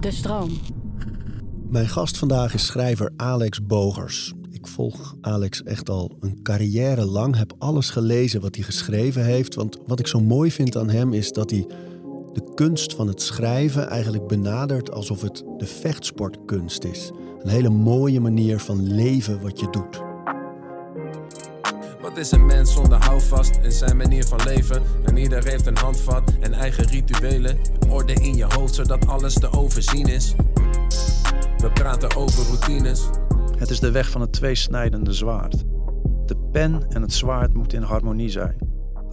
De stroom. Mijn gast vandaag is schrijver Alex Bogers. Ik volg Alex echt al een carrière lang, heb alles gelezen wat hij geschreven heeft. Want wat ik zo mooi vind aan hem is dat hij de kunst van het schrijven eigenlijk benadert alsof het de vechtsportkunst is. Een hele mooie manier van leven wat je doet. Is een mens zonder houvast in zijn manier van leven? En ieder heeft een handvat en eigen rituelen. Orde in je hoofd zodat alles te overzien is. We praten over routines. Het is de weg van het tweesnijdende zwaard. De pen en het zwaard moeten in harmonie zijn.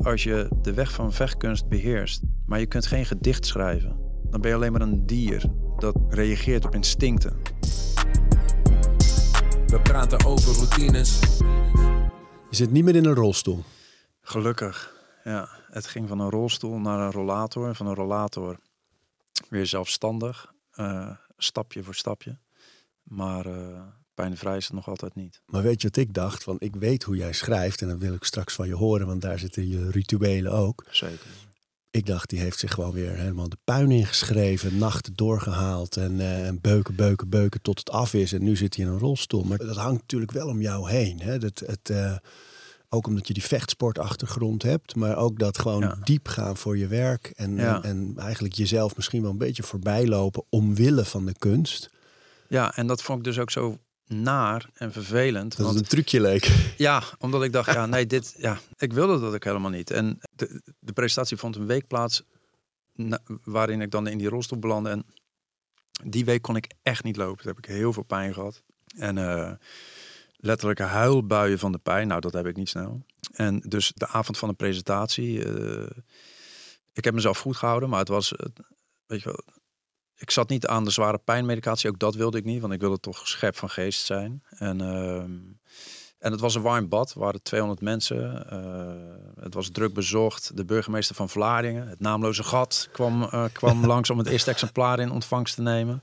Als je de weg van vechtkunst beheerst, maar je kunt geen gedicht schrijven, dan ben je alleen maar een dier dat reageert op instincten. We praten over routines. Je zit niet meer in een rolstoel. Gelukkig, ja. Het ging van een rolstoel naar een rollator, van een rollator weer zelfstandig, uh, stapje voor stapje. Maar uh, pijnvrij is het nog altijd niet. Maar weet je wat ik dacht? Want ik weet hoe jij schrijft en dat wil ik straks van je horen, want daar zitten je rituelen ook. Zeker. Ik dacht, die heeft zich gewoon weer helemaal de puin ingeschreven, nachten doorgehaald en, uh, en beuken, beuken, beuken tot het af is. En nu zit hij in een rolstoel. Maar dat hangt natuurlijk wel om jou heen. Hè? Dat, het, uh, ook omdat je die vechtsportachtergrond hebt, maar ook dat gewoon ja. diep gaan voor je werk. En, ja. en, en, eigenlijk jezelf misschien wel een beetje voorbij lopen omwille van de kunst. Ja, en dat vond ik dus ook zo naar en vervelend. Dat want, het een trucje leek. Ja, omdat ik dacht, ja, nee, dit, ja, ik wilde dat ik helemaal niet. En de, de presentatie vond een week plaats na, waarin ik dan in die rolstoel belandde. En die week kon ik echt niet lopen. Daar heb ik heel veel pijn gehad. En uh, letterlijke huilbuien van de pijn. Nou, dat heb ik niet snel. En dus de avond van de presentatie, uh, ik heb mezelf goed gehouden, maar het was, uh, weet je wel, ik zat niet aan de zware pijnmedicatie, ook dat wilde ik niet, want ik wilde toch scherp van geest zijn. En, uh, en het was een warm bad, er waren 200 mensen. Uh, het was druk bezocht. De burgemeester van Vlaardingen, het naamloze gat, kwam, uh, kwam langs om het eerste exemplaar in ontvangst te nemen.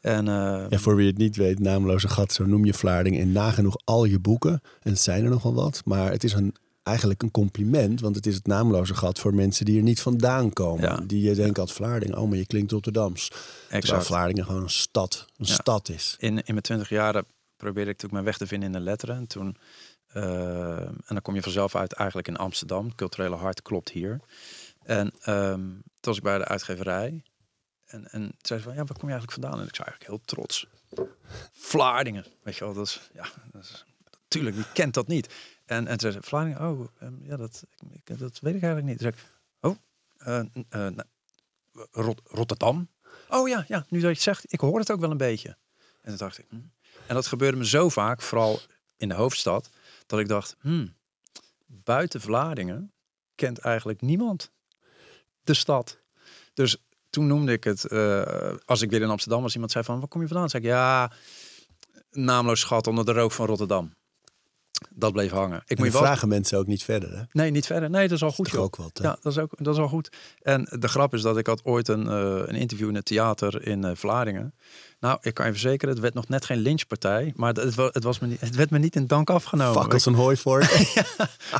En, ja, voor wie het niet weet, naamloze gat, zo noem je Vlaardingen in nagenoeg al je boeken. En het zijn er nog wel wat, maar het is een eigenlijk een compliment, want het is het naamloze gat voor mensen die er niet vandaan komen. Ja. Die je denkt als Vlaardingen, oh maar je klinkt Rotterdams. Exact. Terwijl Vlaardingen gewoon een stad, een ja. stad is. In, in mijn twintig jaren probeerde ik natuurlijk mijn weg te vinden in de letteren. En toen, uh, en dan kom je vanzelf uit eigenlijk in Amsterdam. Het culturele hart klopt hier. En um, toen was ik bij de uitgeverij. En, en zei ze van, ja, waar kom je eigenlijk vandaan? En ik zei eigenlijk heel trots. Vlaardingen, weet je wel. Dat is, ja, dat is, natuurlijk, wie kent dat niet? En, en toen zei oh, um, ja, dat, ik, dat weet ik eigenlijk niet. Toen zei ik, oh, uh, nou, Rot Rotterdam? Oh ja, ja, nu dat je het zegt, ik hoor het ook wel een beetje. En dacht ik, hm. en dat gebeurde me zo vaak, vooral in de hoofdstad, dat ik dacht, hm, buiten Vlaardingen kent eigenlijk niemand de stad. Dus toen noemde ik het, als ik weer in Amsterdam was, iemand zei van, waar kom je vandaan? Zei ik, ja, naamloos schat onder de rook van Rotterdam dat bleef hangen. Ik moet je vragen mensen ook niet verder. Hè? Nee, niet verder. Nee, dat is al goed. Ook wat, ja, dat is ook dat is al goed. En de grap is dat ik had ooit een, uh, een interview in het theater in uh, Vlaardingen. Nou, ik kan je verzekeren, het werd nog net geen lynchpartij, maar het, het, was me niet, het werd me niet in dank afgenomen. Fuck als een hooi voor. ja,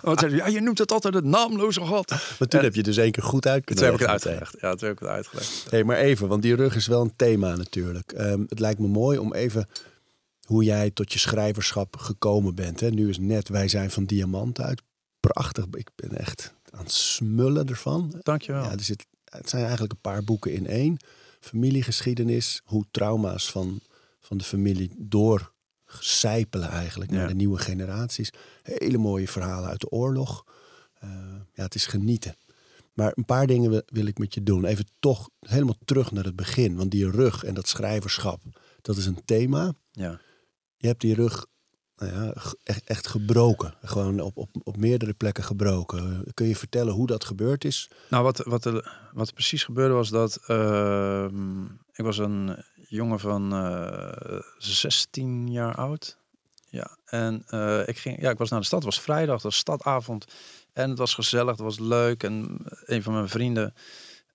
want ja, je noemt het altijd het naamloze gat. Maar toen en, heb je dus één keer goed uit kunnen Toen heb ik het uitgelegd. Ja, toen heb ik het uitgelegd. Hey, maar even, want die rug is wel een thema natuurlijk. Um, het lijkt me mooi om even hoe jij tot je schrijverschap gekomen bent. Hè? Nu is net Wij zijn van Diamant uit. Prachtig. Ik ben echt aan het smullen ervan. Dankjewel. Ja, er zit, het zijn eigenlijk een paar boeken in één. Familiegeschiedenis, hoe trauma's van, van de familie doorcijpelen eigenlijk naar ja. de nieuwe generaties. Hele mooie verhalen uit de oorlog. Uh, ja, het is genieten. Maar een paar dingen wil ik met je doen. Even toch helemaal terug naar het begin. Want die rug en dat schrijverschap, dat is een thema. Ja je hebt die rug nou ja, echt, echt gebroken. Gewoon op, op, op meerdere plekken gebroken. Kun je vertellen hoe dat gebeurd is? Nou, wat, wat, er, wat precies gebeurde was dat uh, ik was een jongen van uh, eh, 16 jaar oud. Ja, en uh, ik, ging, ja, ik was naar de stad. Het was vrijdag, het was stadavond. En het was gezellig, het was leuk. En een van mijn vrienden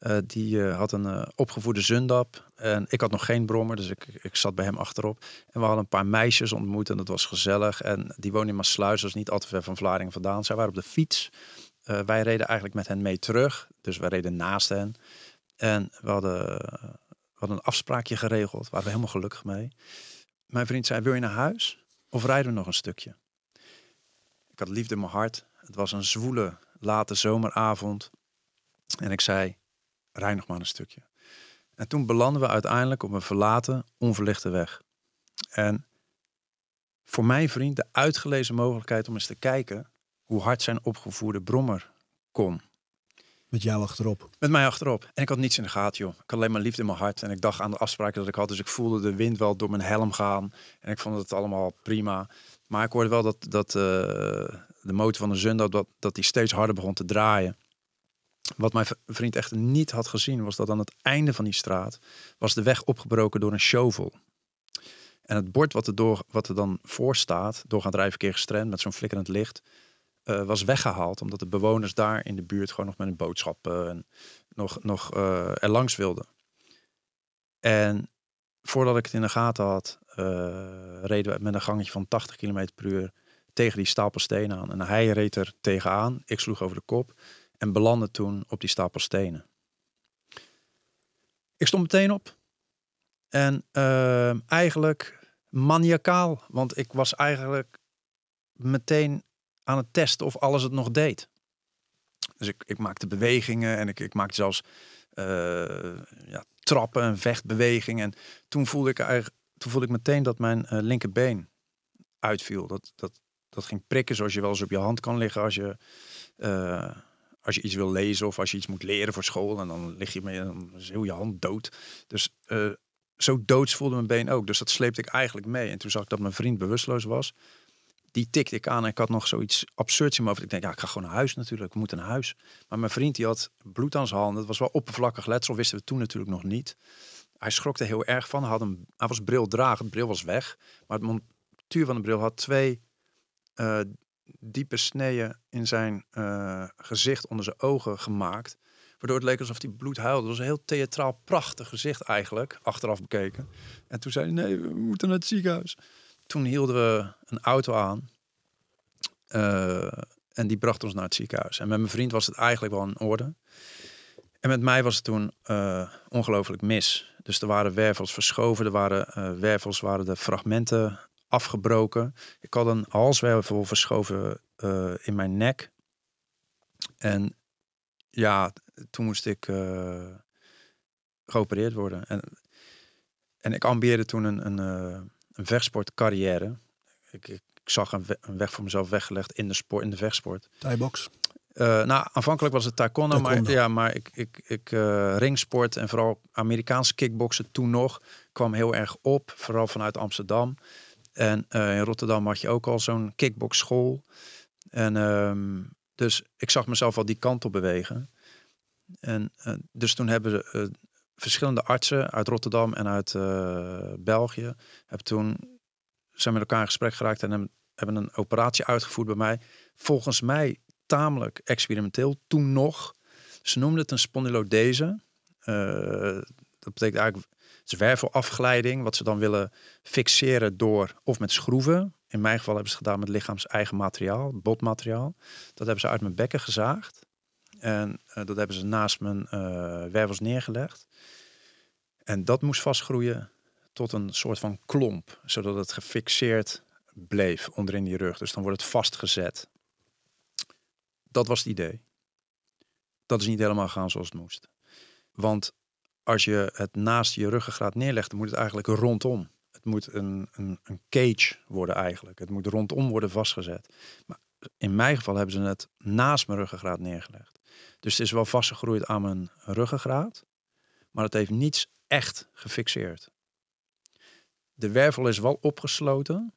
uh, die uh, had een uh, opgevoede zundap. En ik had nog geen brommer, dus ik, ik zat bij hem achterop. En we hadden een paar meisjes ontmoet en dat was gezellig. En die woonden in Maasluis, dus niet al te ver van Vlaardingen vandaan. Zij waren op de fiets. wij reden eigenlijk met hen mee terug. Dus wij reden naast hen. En we hadden hadden een afspraakje geregeld. Waren we helemaal gelukkig mee. Mijn vriend zei, wil je naar huis? Of rijden we nog een stukje? Ik had liefde in mijn hart. Het was een zwoele, late zomeravond. En ik zei, rij nog maar een stukje. En toen belanden we uiteindelijk op een verlaten, onverlichte weg. En voor mijn vriend de uitgelezen mogelijkheid om eens te kijken hoe hard zijn opgevoerde brommer kon. Met jou achterop. Met mij achterop. En ik had niets in de gaten, joh. Ik had alleen maar liefde in mijn hart. En ik dacht aan de afspraken dat ik had. Dus ik voelde de wind wel door mijn helm gaan. En ik vond het allemaal prima. Maar ik hoorde wel dat, dat uh, de motor van de Zundert, dat, dat die steeds harder begon te draaien. Wat mijn vriend echt niet had gezien, was dat aan het einde van die straat was de weg opgebroken door een shovel. En het bord wat er, door, wat er dan voor staat, doorgaand rijverkeer gestremd met zo'n flikkerend licht, uh, was weggehaald. Omdat de bewoners daar in de buurt gewoon nog met een boodschap en nog, nog uh, er langs wilden. En voordat ik het in de gaten had, uh, reden we met een gangetje van 80 km per uur tegen die stapel stenen aan. En hij reed er tegenaan, ik sloeg over de kop en belandde toen op die stapel stenen. Ik stond meteen op. En uh, eigenlijk maniakaal, want ik was eigenlijk meteen aan het testen of alles het nog deed. Dus ik, ik maakte bewegingen en ik, ik maakte zelfs uh, ja, trappen en vechtbewegingen. En toen voelde ik, eigenlijk, toen voelde ik meteen dat mijn uh, linkerbeen uitviel. Dat, dat, dat ging prikken zoals je wel eens op je hand kan liggen als je, als je iets wil lezen of als je iets moet leren voor school. En dan lig je mee, dan is heel je hand dood. Dus zo doods voelde mijn been ook. Dus dat sleepte ik eigenlijk mee. En toen zag ik dat mijn vriend bewusteloos was die tikte ik aan en ik had nog zoiets absurds in mijn. Ik denk, ja, ik ga gewoon naar huis natuurlijk. Ik moet naar huis. Maar mijn vriend die had bloed aan zijn handen. Het was wel oppervlakkig letsel, wisten we toen natuurlijk nog niet. Hij schrok er heel erg van. Hij, had een, hij was bril dragen, de bril was weg. Maar het montuur van de bril had twee uh, diepe sneeën in zijn uh, gezicht onder zijn ogen gemaakt. Waardoor het leek alsof hij bloed huilde. Het was een heel theatraal prachtig gezicht eigenlijk, achteraf bekeken. En toen zei hij, nee, we moeten naar het ziekenhuis toen hielden we een auto aan. Uh, en die bracht ons naar het ziekenhuis. En met mijn vriend was het eigenlijk wel in orde. En met mij was het toen uh, ongelooflijk mis. Dus er waren wervels verschoven, er waren wervels, waren de fragmenten afgebroken. Ik had een halswervel verschoven in mijn nek. En ja, toen moest ik geopereerd worden. En, en ik ambieerde toen een, een, een vechtsportcarrière. Ik, ik, ik zag een, een, weg voor mezelf weggelegd in de sport, in de vechtsport. Thai-box? Uh, nou, aanvankelijk was het taekwondo, taekwondo. maar ja, maar ik, ik, ik uh, ringsport en vooral Amerikaanse kickboksen toen nog kwam heel erg op, vooral vanuit Amsterdam. En uh, in Rotterdam had je ook al zo'n kickboxschool. En um, dus ik zag mezelf al die kant op bewegen. En dus toen hebben we verschillende artsen uit Rotterdam en uit België hebben toen zijn met elkaar in gesprek geraakt en hebben een operatie uitgevoerd bij mij. Volgens mij tamelijk experimenteel toen nog. Ze noemden het een spondylodese. Uh, dat betekent eigenlijk zwervelafglijding, wat ze dan willen fixeren door of met schroeven. In mijn geval hebben ze gedaan met lichaams eigen materiaal, botmateriaal. Dat hebben ze uit mijn bekken gezaagd. En uh, dat hebben ze naast mijn uh, wervels neergelegd. En dat moest vastgroeien tot een soort van klomp, zodat het gefixeerd bleef onderin die rug. Dus dan wordt het vastgezet. Dat was het idee. Dat is niet helemaal gaan zoals het moest. Want als je het naast je ruggengraat neerlegt, dan moet het eigenlijk rondom. Het moet een, een, een cage worden eigenlijk. Het moet rondom worden vastgezet. Maar in mijn geval hebben ze het naast mijn ruggengraat neergelegd. Dus het is wel vastgegroeid aan mijn ruggengraat. Maar het heeft niets echt gefixeerd. De wervel is wel opgesloten.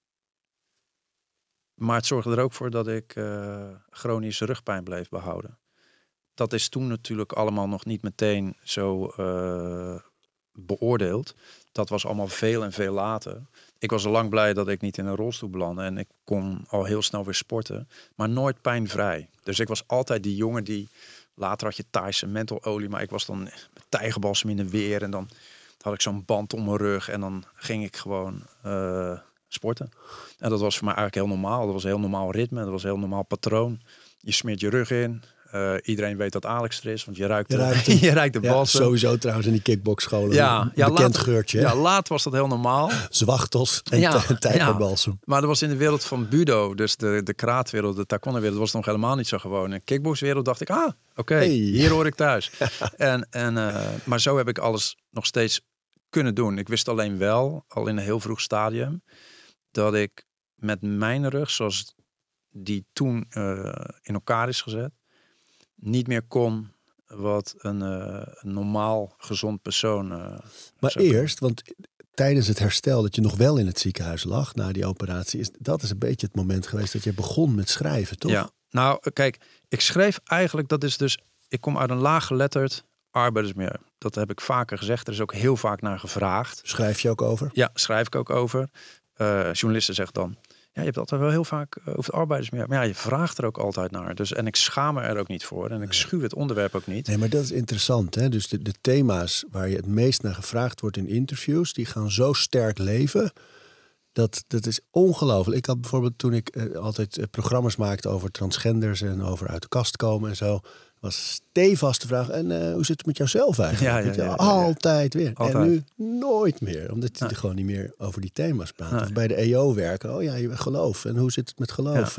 Maar het zorgde er ook voor dat ik uh, chronische rugpijn bleef behouden. Dat is toen natuurlijk allemaal nog niet meteen zo uh, beoordeeld. Dat was allemaal veel en veel later. Ik was al lang blij dat ik niet in een rolstoel belandde. En ik kon al heel snel weer sporten. Maar nooit pijnvrij. Dus ik was altijd die jongen die Later had je Thaise mentololie, maar ik was dan met tijgerbalsem in de weer. En dan had ik zo'n band om mijn rug en dan ging ik gewoon uh, sporten. En dat was voor mij eigenlijk heel normaal. Dat was een heel normaal ritme, dat was een heel normaal patroon. Je smeert je rug in, uh, Eh, iedereen weet dat Alex er is, want je ruikt, Je de- ruikt hem. je ruikt de Ja, sowieso trouwens in die kickboxscholen. Ja, ja, bekend laat- geurtje. hè? Ja, laat was dat heel normaal. Zwachtels en Ja, tijgerbalsem. Maar dat was in de wereld van budo, dus de, de kraatwereld, de taekwondo-wereld, was nog helemaal niet zo gewoon. In de kickboxwereld dacht ik, ah, oké, Hey. hier hoor ik thuis. en, en, eh, maar zo heb ik alles nog steeds kunnen doen. Ik wist alleen wel, al in een heel vroeg stadium, dat ik met mijn rug, zoals die toen eh, in elkaar is gezet, niet meer kon wat een, eh, een normaal gezond persoon. eh, Maar eerst, want tijdens het herstel dat je nog wel in het ziekenhuis lag na die operatie, is dat is een beetje het moment geweest dat je begon met schrijven, toch? Ja, nou kijk, ik schreef eigenlijk, dat is dus, ik kom uit een laaggeletterd arbeidersmilieu. Dat heb ik vaker gezegd, er is ook heel vaak naar gevraagd. Schrijf je ook over? Ja, schrijf ik ook over. Eh, journalisten zeggen dan, ja, je hebt altijd wel heel vaak eh, over het arbeidersmilieu. Maar ja, je vraagt er ook altijd naar. Dus, en ik schaam me er ook niet voor. En ik schuw het onderwerp ook niet. Nee, maar dat is interessant. Hè? Dus de, de thema's waar je het meest naar gevraagd wordt in interviews, die gaan zo sterk leven. Dat, dat is ongelooflijk. Ik had bijvoorbeeld toen ik eh, altijd eh, programma's maakte over transgenders en over uit de kast komen en zo, was stevast de vraag: en eh, hoe zit het met jouzelf eigenlijk? Ja, ja, ja. Altijd weer. Altijd. En nu nooit meer, omdat je er gewoon niet meer over die thema's praat. Of bij de EO werken. Oh ja, je geloof. En hoe zit het met geloof?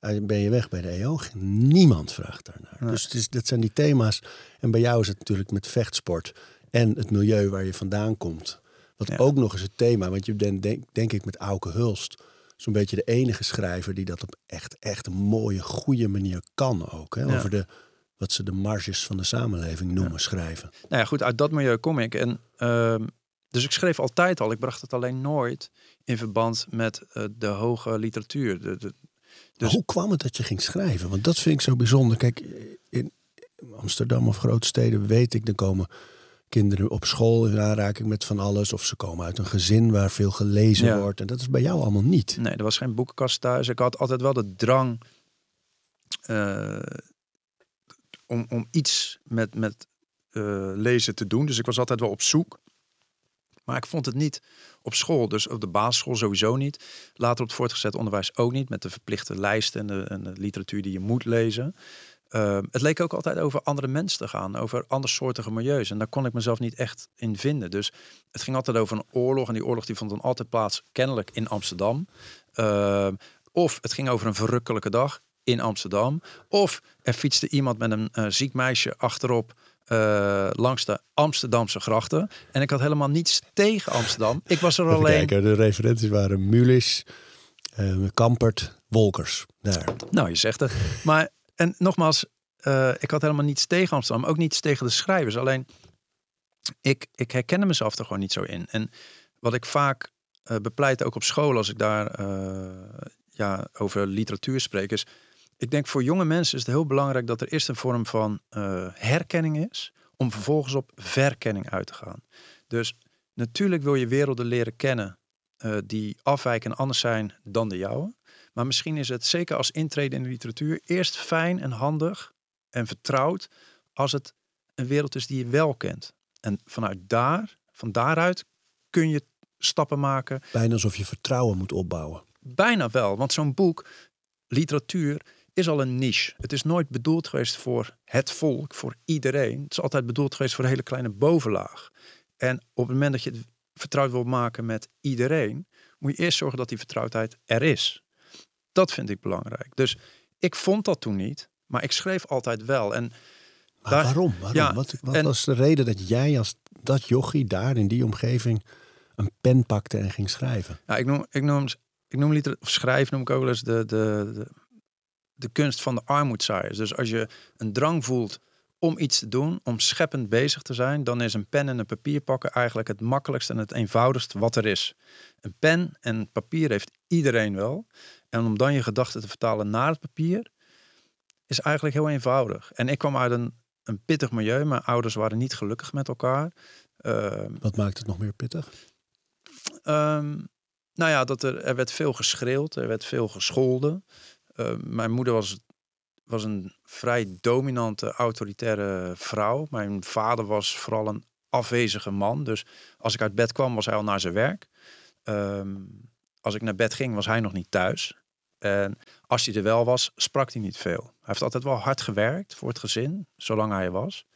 En, ben je weg bij de EO? Niemand vraagt daarnaar. Dus het is, dat zijn die thema's. En bij jou is het natuurlijk met vechtsport en het milieu waar je vandaan komt. Wat ook nog eens het thema. Want je bent denk, denk ik met Auke Hulst zo'n beetje de enige schrijver die dat op echt, echt een mooie, goede manier kan ook. Hè? Over de, wat ze de marges van de samenleving noemen, schrijven. Nou ja, goed, uit dat milieu kom ik. En, ehm, dus ik schreef altijd al. Ik bracht het alleen nooit in verband met eh, de hoge literatuur. De, Dus- hoe kwam het dat je ging schrijven? Want dat vind ik zo bijzonder. Kijk, in Amsterdam of grote steden weet ik, dan komen kinderen op school in aanraking met van alles. Of ze komen uit een gezin waar veel gelezen Ja. wordt. En dat is bij jou allemaal niet. Nee, er was geen boekenkast thuis. Ik had altijd wel de drang eh, om, om iets met, met eh, lezen te doen. Dus ik was altijd wel op zoek. Maar ik vond het niet op school. Dus op de basisschool sowieso niet. Later op het voortgezet onderwijs ook niet. Met de verplichte lijsten en de, literatuur die je moet lezen. Eh, het leek ook altijd over andere mensen te gaan. Over andersoortige milieus. En daar kon ik mezelf niet echt in vinden. Dus het ging altijd over een oorlog. En die oorlog die vond dan altijd plaats kennelijk in Amsterdam. Uh, of het ging over een verrukkelijke dag in Amsterdam. Of er fietste iemand met een uh, ziek meisje achterop uh, langs de Amsterdamse grachten. En ik had helemaal niets tegen Amsterdam. Ik was er Even alleen. Kijken, de referenties waren Mulis, uh, Kampert, Wolkers. Daar. Nou, je zegt het. Maar en nogmaals, uh, ik had helemaal niets tegen Amsterdam. Ook niets tegen de schrijvers. Alleen, ik, ik herkende mezelf er gewoon niet zo in. En wat ik vaak bepleit, ook op school, als ik daar ja, over literatuur spreek, is... Ik denk voor jonge mensen is het heel belangrijk dat er eerst een vorm van uh, herkenning is, om vervolgens op verkenning uit te gaan. Dus natuurlijk wil je werelden leren kennen uh, die afwijken en anders zijn dan de jouwe. Maar misschien is het zeker als intrede in de literatuur eerst fijn en handig en vertrouwd als het een wereld is die je wel kent. En vanuit daar, van daaruit kun je stappen maken. Bijna alsof je vertrouwen moet opbouwen. Bijna wel, want zo'n boek, literatuur, is al een niche. Het is nooit bedoeld geweest voor het volk, voor iedereen. Het is altijd bedoeld geweest voor een hele kleine bovenlaag. En op het moment dat je het vertrouwd wil maken met iedereen, moet je eerst zorgen dat die vertrouwdheid er is. Dat vind ik belangrijk. Dus ik vond dat toen niet, maar ik schreef altijd wel. En maar daar, waarom? waarom? Ja, wat wat en, was de reden dat jij als dat jochie daar in die omgeving een pen pakte en ging schrijven? Ja, ik noem, ik noem, ik noem liter, of schrijven noem ik ook wel eens de, de, de, de kunst van de armoedzaaiers. Dus als je een drang voelt om iets te doen, om scheppend bezig te zijn, dan is een pen en een papier pakken eigenlijk het makkelijkste en het eenvoudigst wat er is. Een pen en papier heeft iedereen wel. En om dan je gedachten te vertalen naar het papier, is eigenlijk heel eenvoudig. En ik kwam uit een, een pittig milieu. Mijn ouders waren niet gelukkig met elkaar. Uh, wat maakt het nog meer pittig? Um, nou ja, dat er, er werd veel geschreeuwd, er werd veel gescholden. Uh, mijn moeder was, was een vrij dominante, autoritaire vrouw. Mijn vader was vooral een afwezige man. Dus als ik uit bed kwam, was hij al naar zijn werk. Um, als ik naar bed ging, was hij nog niet thuis. En als hij er wel was, sprak hij niet veel. Hij heeft altijd wel hard gewerkt voor het gezin, zolang hij was.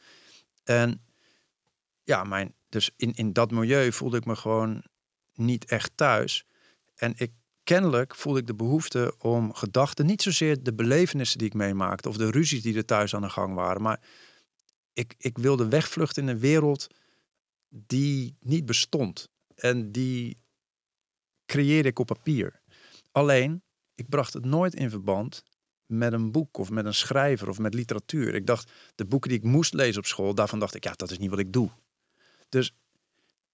En ja, mijn, dus in, in dat milieu voelde ik me gewoon niet echt thuis. En ik kennelijk voelde ik de behoefte om gedachten, niet zozeer de belevenissen die ik meemaakte of de ruzies die er thuis aan de gang waren, maar ik, ik wilde wegvluchten in een wereld die niet bestond. En die creëerde ik op papier. Alleen, ik bracht het nooit in verband met een boek of met een schrijver of met literatuur. Ik dacht, de boeken die ik moest lezen op school, daarvan dacht ik, ja, dat is niet wat ik doe. Dus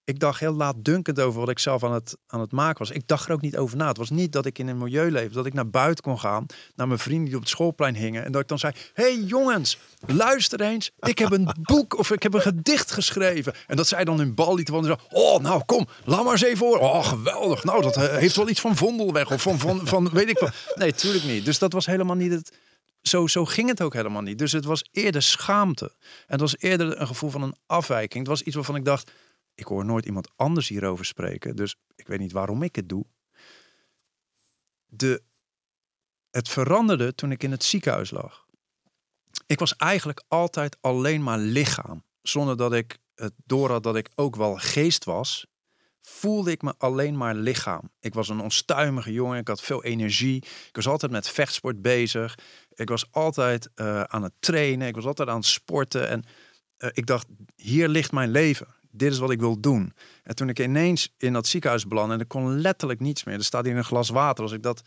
ik dacht heel laatdunkend over wat ik zelf aan het, aan het maken was. Ik dacht er ook niet over na. Het was niet dat ik in een milieu leefde, dat ik naar buiten kon gaan, naar mijn vrienden die op het schoolplein hingen. En dat ik dan zei, hey jongens, luister eens, ik heb een boek of ik heb een gedicht geschreven. En dat zij dan hun bal lieten van, oh nou kom, laat maar eens even horen. Oh geweldig, nou dat eh, heeft wel iets van Vondelweg of van, van, van weet ik wat. Nee, tuurlijk niet. Dus dat was helemaal niet het... Zo, zo ging het ook helemaal niet. Dus het was eerder schaamte. En het was eerder een gevoel van een afwijking. Het was iets waarvan ik dacht, ik hoor nooit iemand anders hierover spreken, dus ik weet niet waarom ik het doe. De, het veranderde toen ik in het ziekenhuis lag. Ik was eigenlijk altijd alleen maar lichaam. Zonder dat ik het door had dat ik ook wel geest was, voelde ik me alleen maar lichaam. Ik was een onstuimige jongen, ik had veel energie. Ik was altijd met vechtsport bezig. Ik was altijd uh, aan het trainen, ik was altijd aan het sporten. En uh, ik dacht, hier ligt mijn leven dit is wat ik wil doen. En toen ik ineens in dat ziekenhuis belandde en ik kon letterlijk niets meer. Er staat hier een glas water. Als ik dat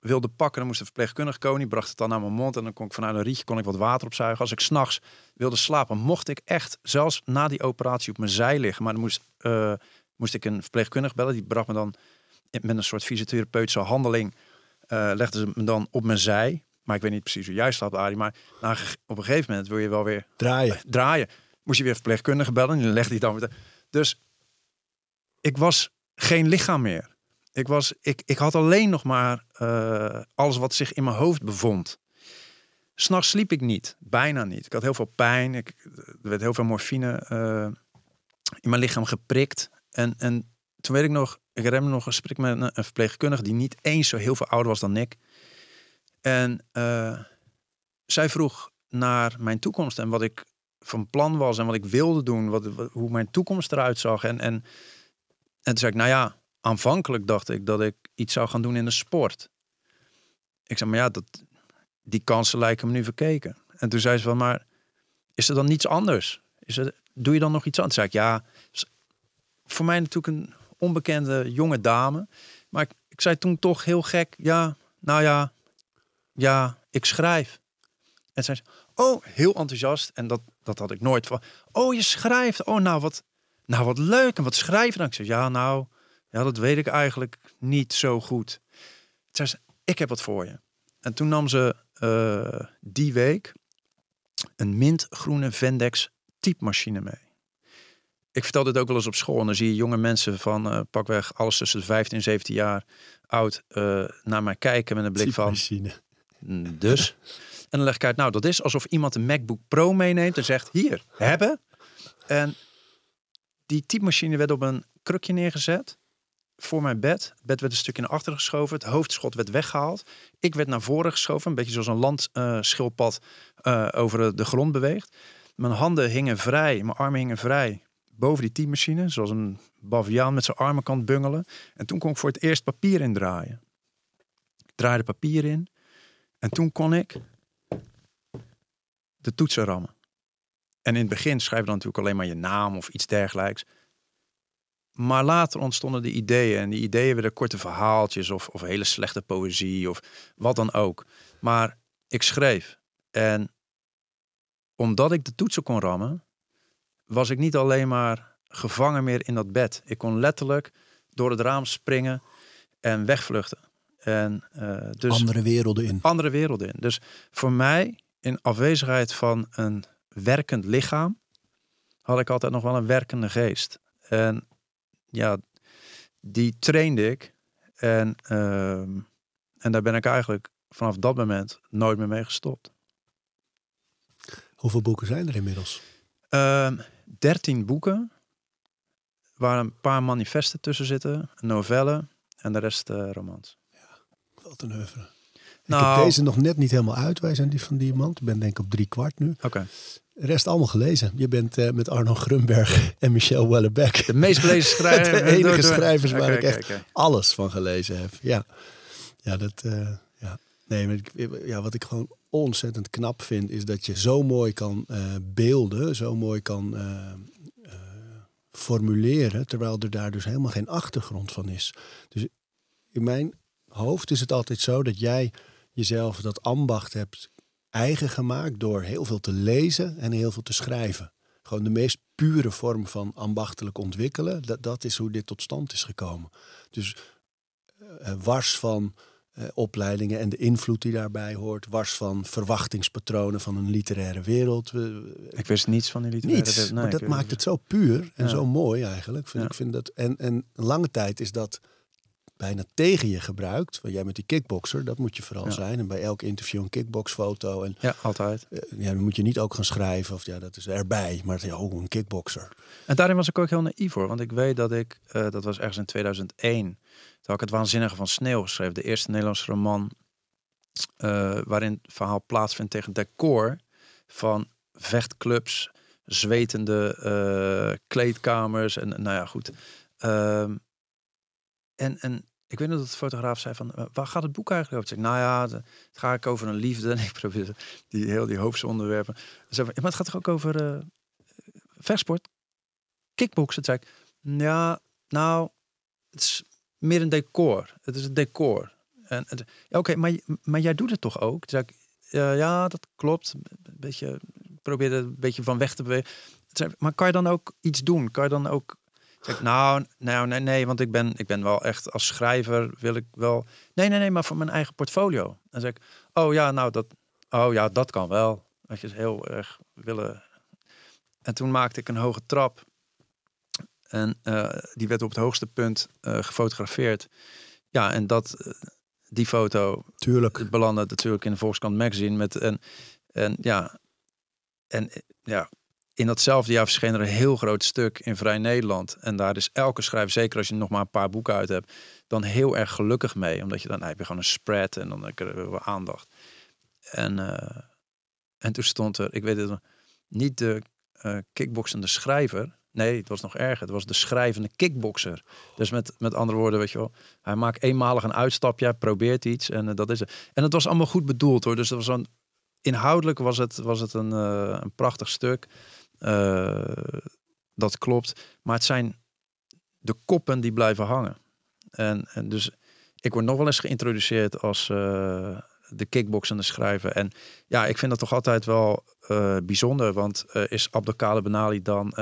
wilde pakken, dan moest de verpleegkundige komen. Die bracht het dan naar mijn mond en dan kon ik vanuit een rietje kon ik wat water opzuigen. Als ik s'nachts wilde slapen, mocht ik echt, zelfs na die operatie, op mijn zij liggen. Maar dan moest, uh, moest ik een verpleegkundige bellen. Die bracht me dan met een soort fysiotherapeutische handeling, uh, legde ze me dan op mijn zij. Maar ik weet niet precies hoe jij slaapt, Arie. Maar op een gegeven moment wil je wel weer draaien. Draaien moest je weer verpleegkundige bellen. En legde hij dan weer. Dus ik was geen lichaam meer. Ik, was, ik, ik had alleen nog maar uh, alles wat zich in mijn hoofd bevond. S'nachts sliep ik niet, bijna niet. Ik had heel veel pijn. Ik, er werd heel veel morfine uh, in mijn lichaam geprikt. En, en toen weet ik nog, ik me nog een gesprek met een, verpleegkundige die niet eens zo heel veel ouder was dan ik. En uh, zij vroeg naar mijn toekomst en wat ik van plan was en wat ik wilde doen, wat, hoe mijn toekomst eruit zag. En, en, en toen zei ik, nou ja, aanvankelijk dacht ik dat ik iets zou gaan doen in de sport. Ik zei, maar ja, dat, die kansen lijken me nu verkeken. En toen zei ze van, maar is er dan niets anders? Is er, doe je dan nog iets anders? Toen zei ik, ja, voor mij natuurlijk een onbekende jonge dame. Maar ik, ik zei toen toch heel gek, ja, nou ja, ja, ik schrijf. En zei ze, oh, heel enthousiast. En dat, dat had ik nooit van. Oh, je schrijft. Oh, nou wat, nou wat leuk. En wat schrijven dan? Ik zei, ja, nou, ja, dat weet ik eigenlijk niet zo goed. Zei ze, ik heb wat voor je. En toen nam ze uh, die week een mintgroene Vendex typemachine mee. Ik vertel dit ook wel eens op school. En dan zie je jonge mensen van uh, pakweg alles tussen de 15 en 17 jaar oud uh, naar mij kijken met een blik van. Dus. En dan leg ik uit, nou dat is alsof iemand een MacBook Pro meeneemt en zegt, hier, hebben. En die typemachine werd op een krukje neergezet voor mijn bed. Het bed werd een stukje naar achteren geschoven. Het hoofdschot werd weggehaald. Ik werd naar voren geschoven. Een beetje zoals een landschildpad uh, over de grond beweegt. Mijn handen hingen vrij. Mijn armen hingen vrij. Boven die typemachine. Zoals een baviaan met zijn armen kan bungelen. En toen kon ik voor het eerst papier indraaien. Ik draaide papier in. En toen kon ik de toetsen rammen. En in het begin schrijf je dan natuurlijk alleen maar je naam of iets dergelijks. Maar later ontstonden de ideeën. En die ideeën werden korte verhaaltjes of, of hele slechte poëzie of wat dan ook. Maar ik schreef. En omdat ik de toetsen kon rammen, was ik niet alleen maar gevangen meer in dat bed. Ik kon letterlijk door het raam springen en wegvluchten. En, uh, dus andere werelden in. Andere werelden in. Dus voor mij in afwezigheid van een werkend lichaam had ik altijd nog wel een werkende geest. En ja, die trainde ik. En, uh, en daar ben ik eigenlijk vanaf dat moment nooit meer mee gestopt. Hoeveel boeken zijn er inmiddels? Uh, 13 boeken. Waar een paar manifesten tussen zitten, een novelle en de rest uh, romans. Ja, wat een oeuvre. Ik heb Nou, deze nog net niet helemaal uit. Wij zijn die van Diamant. Ik ben denk ik op drie kwart nu. oké. De rest allemaal gelezen. Je bent eh, met Arno Grunberg en Michel Wellebeck. De meest gelezen schrijver. De enige door- door- schrijvers waar ik echt alles van gelezen heb. Ja, ja dat. eh, ja. Nee, maar ik, ja, wat ik gewoon ontzettend knap vind, is dat je zo mooi kan eh, beelden, zo mooi kan eh, eh, formuleren, terwijl er daar dus helemaal geen achtergrond van is. Dus in mijn hoofd is het altijd zo dat jij jezelf dat ambacht hebt eigen gemaakt door heel veel te lezen en heel veel te schrijven. Gewoon de meest pure vorm van ambachtelijk ontwikkelen. Dat, dat is hoe dit tot stand is gekomen. Dus eh, wars van eh, opleidingen en de invloed die daarbij hoort. Wars van verwachtingspatronen van een literaire wereld. We- Ik wist niets van die literaire niets. wereld. Nee, maar dat maakt het zo puur en Ja. zo mooi eigenlijk. Vind Ja. ik vind dat, en, en lange tijd is dat bijna tegen je gebruikt. Want jij met die kickboxer, dat moet je vooral Ja. zijn. En bij elk interview een kickboxfoto. En Ja, altijd. eh, ja, dan moet je niet ook gaan schrijven. Of ja, dat is erbij. Maar ja, oh, een kickboxer. En daarin was ik ook heel naïef voor. Want ik weet dat ik, eh, dat was ergens in 2001, toen had ik het Waanzinnige van Sneeuw geschreven. De eerste Nederlandse roman eh, waarin het verhaal plaatsvindt tegen decor van vechtclubs, zwetende kleedkamers en nou ja, goed. Ehm, en, en ik weet nog dat de fotograaf zei van, waar gaat het boek eigenlijk over? Ik zei, nou ja, het gaat over een liefde. En ik probeerde die heel die hoofdsonderwerpen. Ze zei, van, "Ja, maar het gaat toch ook over eh vechtsport? kickboksen. Zei ik, ja, nou, het is meer een decor. Het is een decor. En, oké, maar, maar jij doet het toch ook? Toen zei ik, "Ja, dat klopt. Een beetje, probeerde een beetje van weg te bewegen. Zei maar kan je dan ook iets doen? Kan je dan ook... Ik, nou, nou, nee, nee, want ik ben, ik ben wel echt als schrijver wil ik wel... Nee, nee, nee, maar voor mijn eigen portfolio. En zei ik, oh ja, nou, dat, oh ja, dat kan wel. Dat je heel erg willen... En toen maakte ik een hoge trap. En eh, die werd op het hoogste punt eh, gefotografeerd. Ja, en dat, eh, die foto Tuurlijk. belandde natuurlijk in de Volkskrant magazine. Met, en, en ja, en ja, in datzelfde jaar verscheen er een heel groot stuk in Vrij Nederland. En daar is elke schrijver, zeker als je nog maar een paar boeken uit hebt, dan heel erg gelukkig mee. Omdat je dan heb je gewoon een spread en dan je wel aandacht. En, eh, en toen stond er, ik weet het niet de eh kickboxende schrijver. Nee, het was nog erger. Het was de schrijvende kickboxer. Dus met, met andere woorden, weet je wel, hij maakt eenmalig een uitstapje, probeert iets en eh, dat is het. En het was allemaal goed bedoeld hoor. Dus dat was een, inhoudelijk was het, was het een, een prachtig stuk. Eh, dat klopt. Maar het zijn de koppen die blijven hangen. En, en dus ik word nog wel eens geïntroduceerd als eh, de kickboxende schrijver. En ja, ik vind dat toch altijd wel eh, bijzonder. Want is Abdelkader Benali dan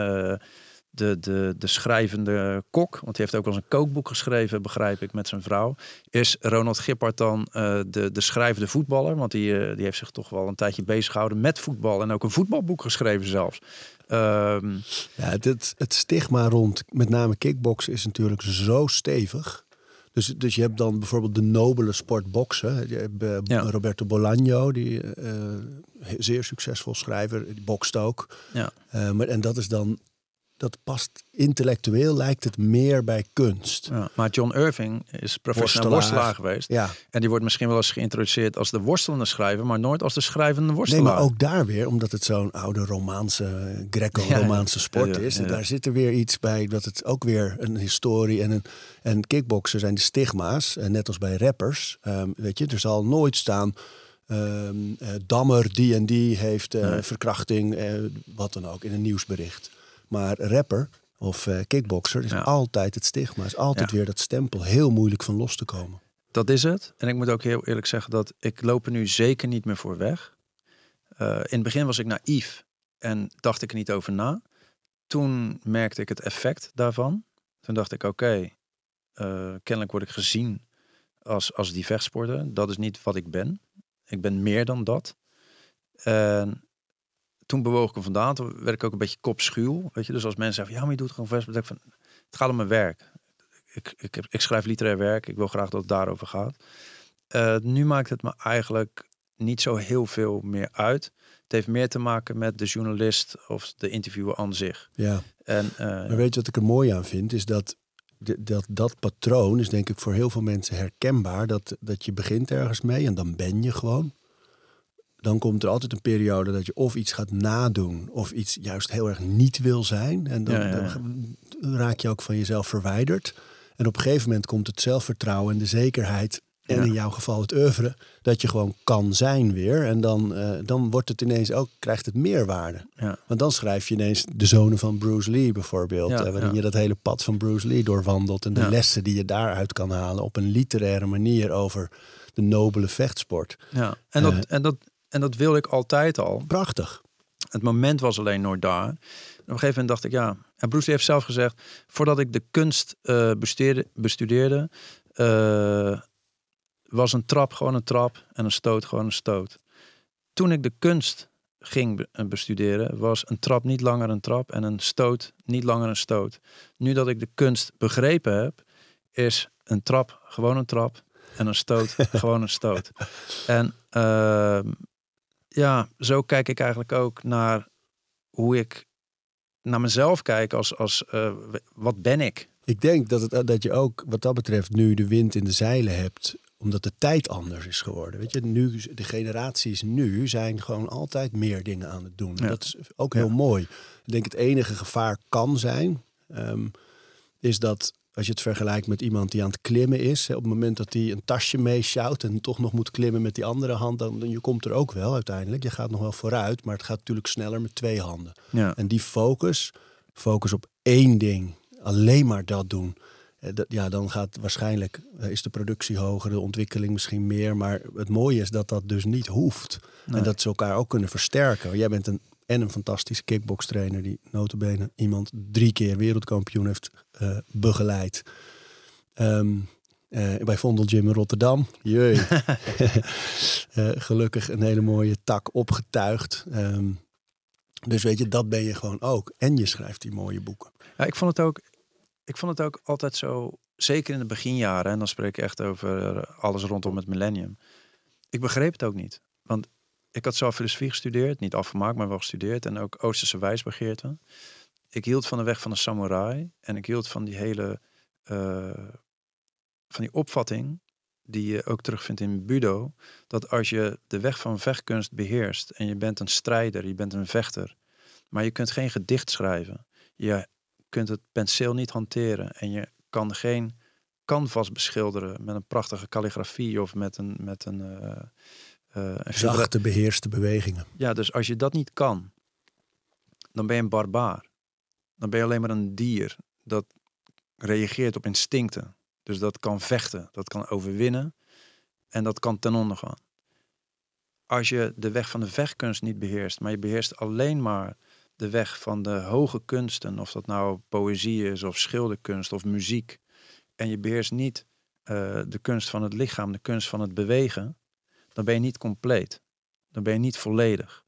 de, de, de schrijvende kok? Want hij heeft ook wel eens een kookboek geschreven, begrijp ik, met zijn vrouw. Is Ronald Gippard dan eh, de, de schrijvende voetballer? Want die, eh, die heeft zich toch wel een tijdje bezig gehouden met voetbal. En ook een voetbalboek geschreven zelfs. Ehm, Ja, het, het, stigma rond met name kickboksen is natuurlijk zo stevig. Dus, dus je hebt dan bijvoorbeeld de nobele sport boksen. Je hebt eh, Ja. Roberto Bolaño, die zeer succesvol schrijver, die bokst ook. Ja. Maar, en dat is dan, dat past intellectueel, lijkt het meer bij kunst. ja. Maar John Irving is professioneel Worstelaar. worstelaar geweest. Ja, En die wordt misschien wel eens geïntroduceerd als de worstelende schrijver, maar nooit als de schrijvende nee, worstelaar. maar ook daar weer, omdat het zo'n oude Romaanse, Greco-Romaanse Ja, sport is. En daar zit er weer iets bij, dat het ook weer een historie en een en kickboksen zijn de stigma's, eh, net als bij rappers. Ehm, weet je, er zal nooit staan. ehm, eh, Dammer, die en die heeft eh, Nee. verkrachting, eh, wat dan ook, in een nieuwsbericht. Maar rapper of eh kickbokser is Ja. altijd het stigma, is altijd Ja. weer dat stempel. Heel moeilijk van los te komen. Dat is het. En ik moet ook heel eerlijk zeggen dat ik loop er nu zeker niet meer voor weg. Eh, in het begin was ik naïef en dacht ik er niet over na. Toen merkte ik het effect daarvan. Toen dacht ik, oké, eh, kennelijk word ik gezien als, als die vechtsporter. Dat is niet wat ik ben. Ik ben meer dan dat. En toen bewoog ik er vandaan. Toen werd ik ook een beetje kopschuw. Weet je? Dus als mensen zeggen, ja, maar je doet gewoon vechtsport. dan van, het gaat om mijn werk. Ik, ik, ik schrijf literair werk. Ik wil graag dat het daarover gaat. Eh, nu maakt het me eigenlijk niet zo heel veel meer uit. Het heeft meer te maken met de journalist of de interviewer aan zich. Ja. En, eh, Maar weet je wat ik er mooi aan vind? Is dat dat, dat patroon is denk ik voor heel veel mensen herkenbaar. Dat, dat je begint ergens mee en dan ben je gewoon. Dan komt er altijd een periode dat je of iets gaat nadoen... of iets juist heel erg niet wil zijn. En dan, Ja, ja, ja. dan raak je ook van jezelf verwijderd. En op een gegeven moment komt het zelfvertrouwen en de zekerheid... en Ja. in jouw geval het oeuvre, dat je gewoon kan zijn weer. En dan, eh, dan wordt het ineens ook, krijgt het meerwaarde. Want dan schrijf je ineens de zonen van Bruce Lee bijvoorbeeld. Eh, waarin je dat hele pad van Bruce Lee doorwandelt. En de lessen die je daaruit kan halen op een literaire manier over de nobele vechtsport. Ja. En, dat, Eh. en, dat, en dat wilde ik altijd al. Prachtig. Het moment was alleen nooit daar. En op een gegeven moment dacht ik, ja. En Bruce heeft zelf gezegd, voordat ik de kunst eh, bestudeerde, bestudeerde eh, was een trap gewoon een trap en een stoot gewoon een stoot. Toen ik de kunst ging eh, bestuderen, was een trap niet langer een trap en een stoot niet langer een stoot. Nu dat ik de kunst begrepen heb, is een trap gewoon een trap en een stoot gewoon een stoot. En ehm, ja, zo kijk ik eigenlijk ook naar hoe ik naar mezelf kijk als, als eh, wat ben ik? Ik denk dat, het, dat je ook wat dat betreft nu de wind in de zeilen hebt. Omdat de tijd anders is geworden. Weet je, nu, de generaties nu zijn gewoon altijd meer dingen aan het doen. Ja. Dat is ook heel mooi. Ik denk het enige gevaar kan zijn, ehm, is dat als je het vergelijkt met iemand die aan het klimmen is, hè, op het moment dat hij een tasje meesjouwt en toch nog moet klimmen met die andere hand, dan, dan je komt er ook wel uiteindelijk. Je gaat nog wel vooruit, maar het gaat natuurlijk sneller met twee handen. Ja, En die focus, focus op één ding, alleen maar dat doen. eh, Ja, dan gaat waarschijnlijk, eh, is de productie hoger, de ontwikkeling misschien meer. Maar het mooie is dat dat dus niet hoeft. Nee. En dat ze elkaar ook kunnen versterken. Jij bent een, en een fantastische kickbokstrainer die notabene iemand drie keer wereldkampioen heeft eh, begeleid. Ehm, eh, bij in Rotterdam. Jee. Eh, gelukkig een hele mooie tak opgetuigd. Ehm, dus weet je, dat ben je gewoon ook. En je schrijft die mooie boeken. Ja, ik vond het ook, ik vond het ook altijd zo, zeker in de beginjaren, en dan spreek ik echt over alles rondom het millennium. Ik begreep het ook niet. Want ik had zelf filosofie gestudeerd, niet afgemaakt, maar wel gestudeerd. En ook Oosterse wijsbegeerte. Ik hield van de weg van de samurai. En ik hield van die hele, eh, van die opvatting, die je ook terugvindt in Budo. Dat als je de weg van vechtkunst beheerst en je bent een strijder, je bent een vechter. Maar je kunt geen gedicht schrijven. Je kunt het penseel niet hanteren en je kan geen canvas beschilderen met een prachtige kalligrafie of met een, met een, figura- Zachte, beheerste bewegingen. Ja, dus als je dat niet kan, dan ben je een barbaar. Dan ben je alleen maar een dier dat reageert op instincten. Dus dat kan vechten, dat kan overwinnen en dat kan ten onder gaan. Als je de weg van de vechtkunst niet beheerst, maar je beheerst alleen maar de weg van de hoge kunsten, of dat nou poëzie is of schilderkunst of muziek, en je beheerst niet eh, de kunst van het lichaam, de kunst van het bewegen, dan ben je niet compleet. Dan ben je niet volledig.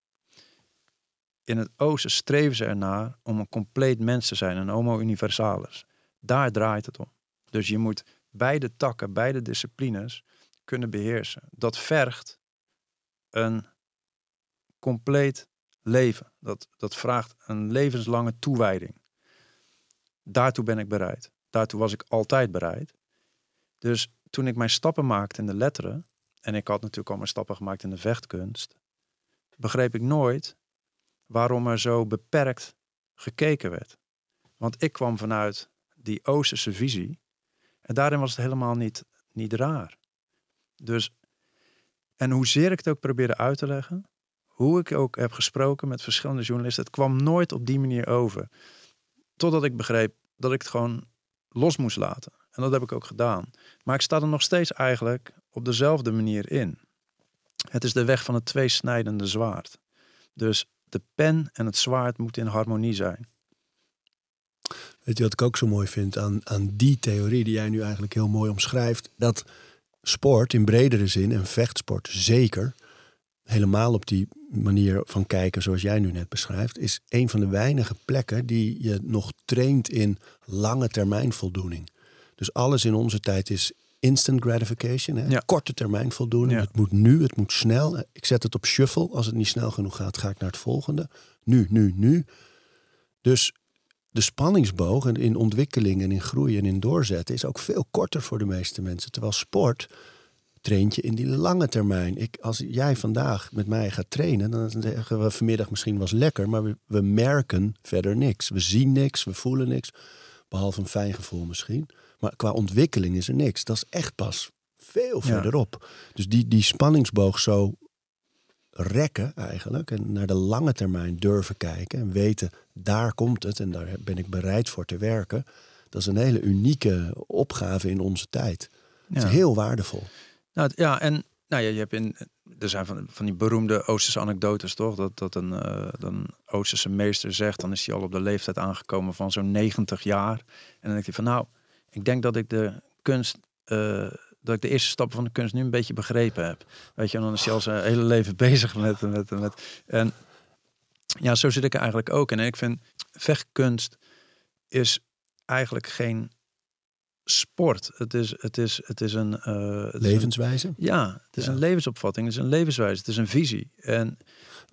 In het oosten streven ze ernaar om een compleet mens te zijn, een homo universalis. Daar draait het om. Dus je moet beide takken, beide disciplines kunnen beheersen. Dat vergt een compleet leven. Dat, dat vraagt een levenslange toewijding. Daartoe ben ik bereid. Daartoe was ik altijd bereid. Dus toen ik mijn stappen maakte in de letteren, en ik had natuurlijk al mijn stappen gemaakt in de vechtkunst, begreep ik nooit waarom er zo beperkt gekeken werd. Want ik kwam vanuit die Oosterse visie en daarin was het helemaal niet, niet raar. Dus, en hoezeer ik het ook probeerde uit te leggen, hoe ik ook heb gesproken met verschillende journalisten, het kwam nooit op die manier over. Totdat ik begreep dat ik het gewoon los moest laten. En dat heb ik ook gedaan. Maar ik sta er nog steeds eigenlijk op dezelfde manier in. Het is de weg van het tweesnijdende zwaard. Dus de pen en het zwaard moeten in harmonie zijn. Weet je wat ik ook zo mooi vind aan, aan die theorie die jij nu eigenlijk heel mooi omschrijft? Dat sport in bredere zin en vechtsport zeker, helemaal op die manier van kijken zoals jij nu net beschrijft, is een van de weinige plekken die je nog traint in lange termijn voldoening. Dus alles in onze tijd is instant gratification, hè? Ja. korte termijn voldoening. Ja. Het moet nu, het moet snel. Ik zet het op shuffle. Als het niet snel genoeg gaat, ga ik naar het volgende. Nu, nu, nu. Dus de spanningsboog in ontwikkeling en in groei en in doorzetten is ook veel korter voor de meeste mensen. Terwijl sport traint je in die lange termijn. Ik, als jij vandaag met mij gaat trainen, dan zeggen we vanmiddag misschien was lekker, maar we, we merken verder niks. We zien niks, we voelen niks, behalve een fijn gevoel misschien. Maar qua ontwikkeling is er niks. Dat is echt pas veel verderop. Dus die, die spanningsboog zo rekken eigenlijk en naar de lange termijn durven kijken en weten daar komt het en daar ben ik bereid voor te werken. Dat is een hele unieke opgave in onze tijd. Het is heel waardevol. Nou, ja, en nou ja, je hebt in, er zijn van, van die beroemde Oosterse anekdotes, toch? Dat, dat een, een Oosterse meester zegt, dan is hij al op de leeftijd aangekomen van zo'n 90 jaar. En dan denkt hij van, nou, ik denk dat ik de kunst, eh, dat ik de eerste stappen van de kunst nu een beetje begrepen heb. Weet je, en dan is hij al zijn hele leven bezig met, met, met. En ja, zo zit ik er eigenlijk ook in. En ik vind vechtkunst is eigenlijk geen sport. Het is, het is, het is een eh, het is een- Levenswijze. ja, het is Ja. een levensopvatting, het is een levenswijze, het is een visie. En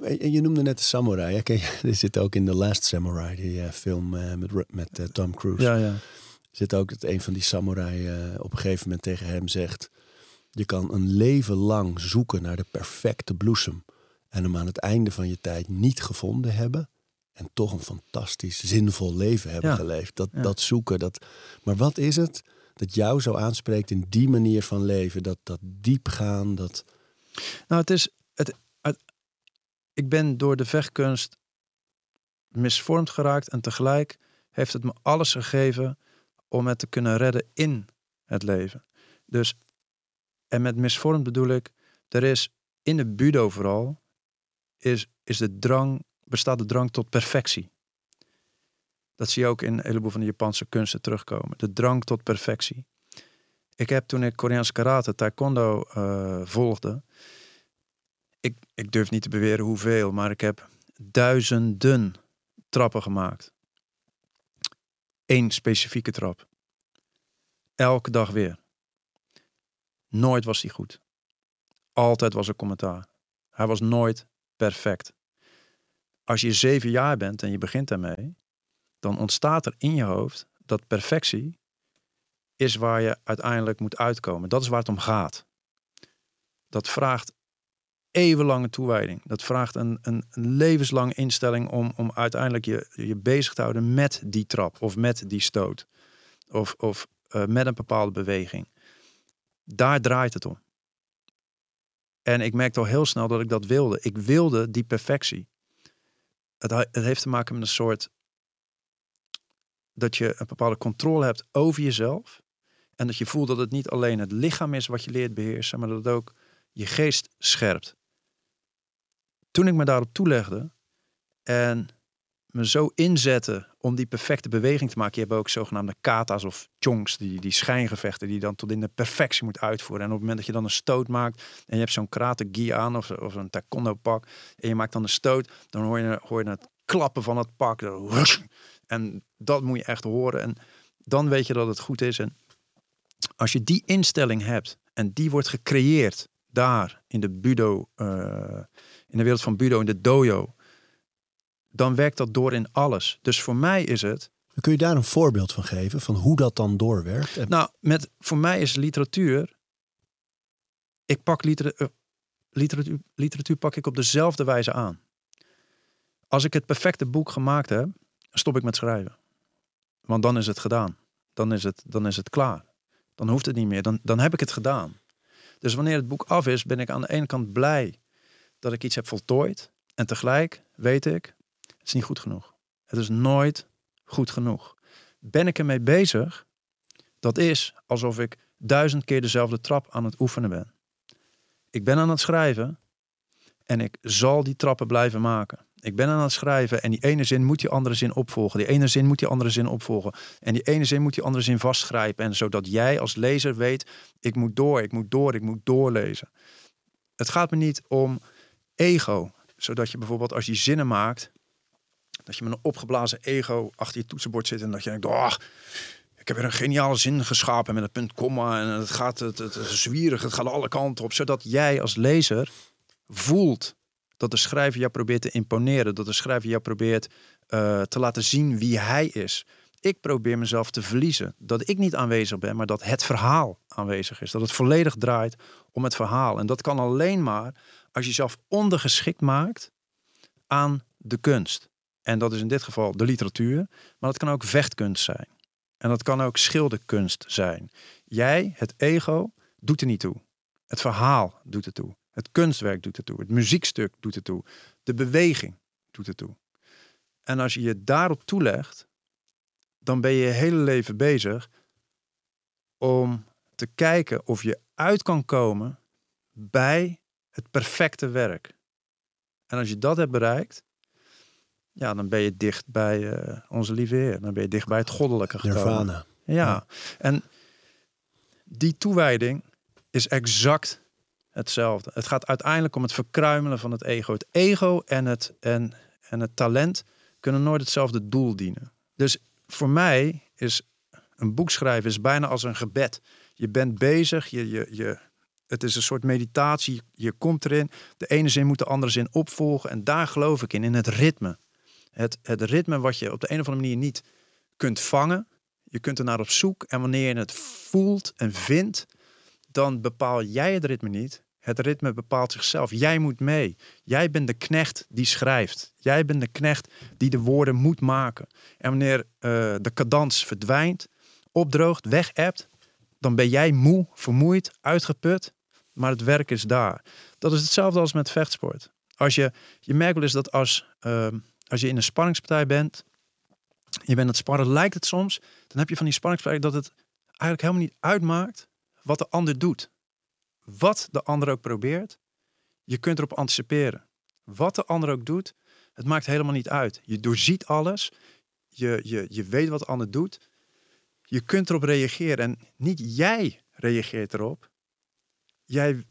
En je noemde net de samurai. hè? Je- Er zit ook in The Last Samurai, die eh, film met, met Tom Cruise. ja, ja. Zit ook dat een van die samurai eh, op een gegeven moment tegen hem zegt: Je kan een leven lang zoeken naar de perfecte bloesem. En hem aan het einde van je tijd niet gevonden hebben. En toch een fantastisch, zinvol leven hebben Ja. geleefd. Dat, Ja. dat zoeken. Dat... Maar wat is het dat jou zo aanspreekt in die manier van leven? Dat, dat diepgaan, dat. Nou, het is, het, het- ik ben door de vechtkunst misvormd geraakt en tegelijk heeft het me alles gegeven om het te kunnen redden in het leven. Dus, en met misvormd bedoel ik, er is in de budo vooral, is, is de drang, bestaat de drang tot perfectie. Dat zie je ook in een heleboel van de Japanse kunsten terugkomen. De drang tot perfectie. Ik heb toen ik Koreaans karate, taekwondo eh, volgde, ik, ik durf niet te beweren hoeveel, maar ik heb duizenden trappen gemaakt. Eén specifieke trap. Elke dag weer. Nooit was hij goed. Altijd was er commentaar. Hij was nooit perfect. Als je zeven jaar bent en je begint daarmee, dan ontstaat er in je hoofd dat perfectie is waar je uiteindelijk moet uitkomen. Dat is waar het om gaat. Dat vraagt eeuwenlange toewijding. Dat vraagt een, een, een levenslange instelling om, om uiteindelijk je, je bezig te houden met die trap of met die stoot. Of, of eh, met een bepaalde beweging. Daar draait het om. En ik merkte al heel snel dat ik dat wilde. Ik wilde die perfectie. Het, het heeft te maken met een soort dat je een bepaalde controle hebt over jezelf. En dat je voelt dat het niet alleen het lichaam is wat je leert beheersen, maar dat het ook je geest scherpt. Toen ik me daarop toelegde en me zo inzette om die perfecte beweging te maken. Je hebt ook zogenaamde kata's of chongs, die, die schijngevechten die dan tot in de perfectie moet uitvoeren. En op het moment dat je dan een stoot maakt en je hebt zo'n karate gi aan of, of een taekwondo pak en je maakt dan een stoot, dan hoor je, hoor je het klappen van het pak. En dat moet je echt horen. En dan weet je dat het goed is. En als je die instelling hebt en die wordt gecreëerd daar in de budo, eh, in de wereld van budo, in de dojo, dan werkt dat door in alles. Dus voor mij is het, Kun je daar een voorbeeld van geven van hoe dat dan doorwerkt? En- nou, met, voor mij is literatuur, ik pak eh, literatuur, literatuur pak ik op dezelfde wijze aan. Als ik het perfecte boek gemaakt heb, stop ik met schrijven. Want dan is het gedaan. Dan is het, dan is het klaar. Dan hoeft het niet meer. Dan, dan heb ik het gedaan. Dus wanneer het boek af is, ben ik aan de ene kant blij dat ik iets heb voltooid. En tegelijk weet ik, het is niet goed genoeg. Het is nooit goed genoeg. Ben ik ermee bezig, dat is alsof ik duizend keer dezelfde trap aan het oefenen ben. Ik ben aan het schrijven en ik zal die trappen blijven maken. Ik ben aan het schrijven en die ene zin moet die andere zin opvolgen. Die ene zin moet die andere zin opvolgen. En die ene zin moet die andere zin vastgrijpen. En zodat jij als lezer weet, ik moet door, ik moet door, ik moet doorlezen. Het gaat me niet om ego. Zodat je bijvoorbeeld als je zinnen maakt, dat je met een opgeblazen ego achter je toetsenbord zit en dat je denkt, ik heb weer een geniale zin geschapen met een punt, komma en het gaat het, het, het zwierig, het gaat alle kanten op, zodat jij als lezer voelt Dat de schrijver jou probeert te imponeren. Dat de schrijver jou probeert eh, te laten zien wie hij is. Ik probeer mezelf te verliezen. Dat ik niet aanwezig ben, maar dat het verhaal aanwezig is. Dat het volledig draait om het verhaal. En dat kan alleen maar als je jezelf ondergeschikt maakt aan de kunst. En dat is in dit geval de literatuur. Maar dat kan ook vechtkunst zijn. En dat kan ook schilderkunst zijn. Jij, het ego, doet er niet toe. Het verhaal doet er toe. Het kunstwerk doet er toe. Het muziekstuk doet er toe. De beweging doet er toe. En als je je daarop toelegt, dan ben je je hele leven bezig om te kijken of je uit kan komen bij het perfecte werk. En als je dat hebt bereikt, ja, dan ben je dicht bij uh, onze lieve Heer. Dan ben je dicht bij het goddelijke gekomen. Nirvana. Ja, en die toewijding is exact hetzelfde. Het gaat uiteindelijk om het verkruimelen van het ego. Het ego en het, en, en het talent kunnen nooit hetzelfde doel dienen. Dus voor mij is een boek schrijven is bijna als een gebed. Je bent bezig, je, je, je, het is een soort meditatie, je komt erin. De ene zin moet de andere zin opvolgen. En daar geloof ik in, in het ritme. Het, het ritme wat je op de een of andere manier niet kunt vangen. Je kunt er naar op zoek. En wanneer je het voelt en vindt, dan bepaal jij het ritme niet. Het ritme bepaalt zichzelf. Jij moet mee. Jij bent de knecht die schrijft. Jij bent de knecht die de woorden moet maken. En wanneer uh, de cadans verdwijnt, opdroogt, wegebt, dan ben jij moe, vermoeid, uitgeput. Maar het werk is daar. Dat is hetzelfde als met vechtsport. Als je, je merkt wel eens dat als, uh, als je in een spanningspartij bent, je bent het sparren, lijkt het soms, dan heb je van die spanningspartij dat het eigenlijk helemaal niet uitmaakt wat de ander doet. Wat de ander ook probeert, je kunt erop anticiperen. Wat de ander ook doet, het maakt helemaal niet uit. Je doorziet alles, je, je, je weet wat de ander doet, je kunt erop reageren. En niet jij reageert erop, jij,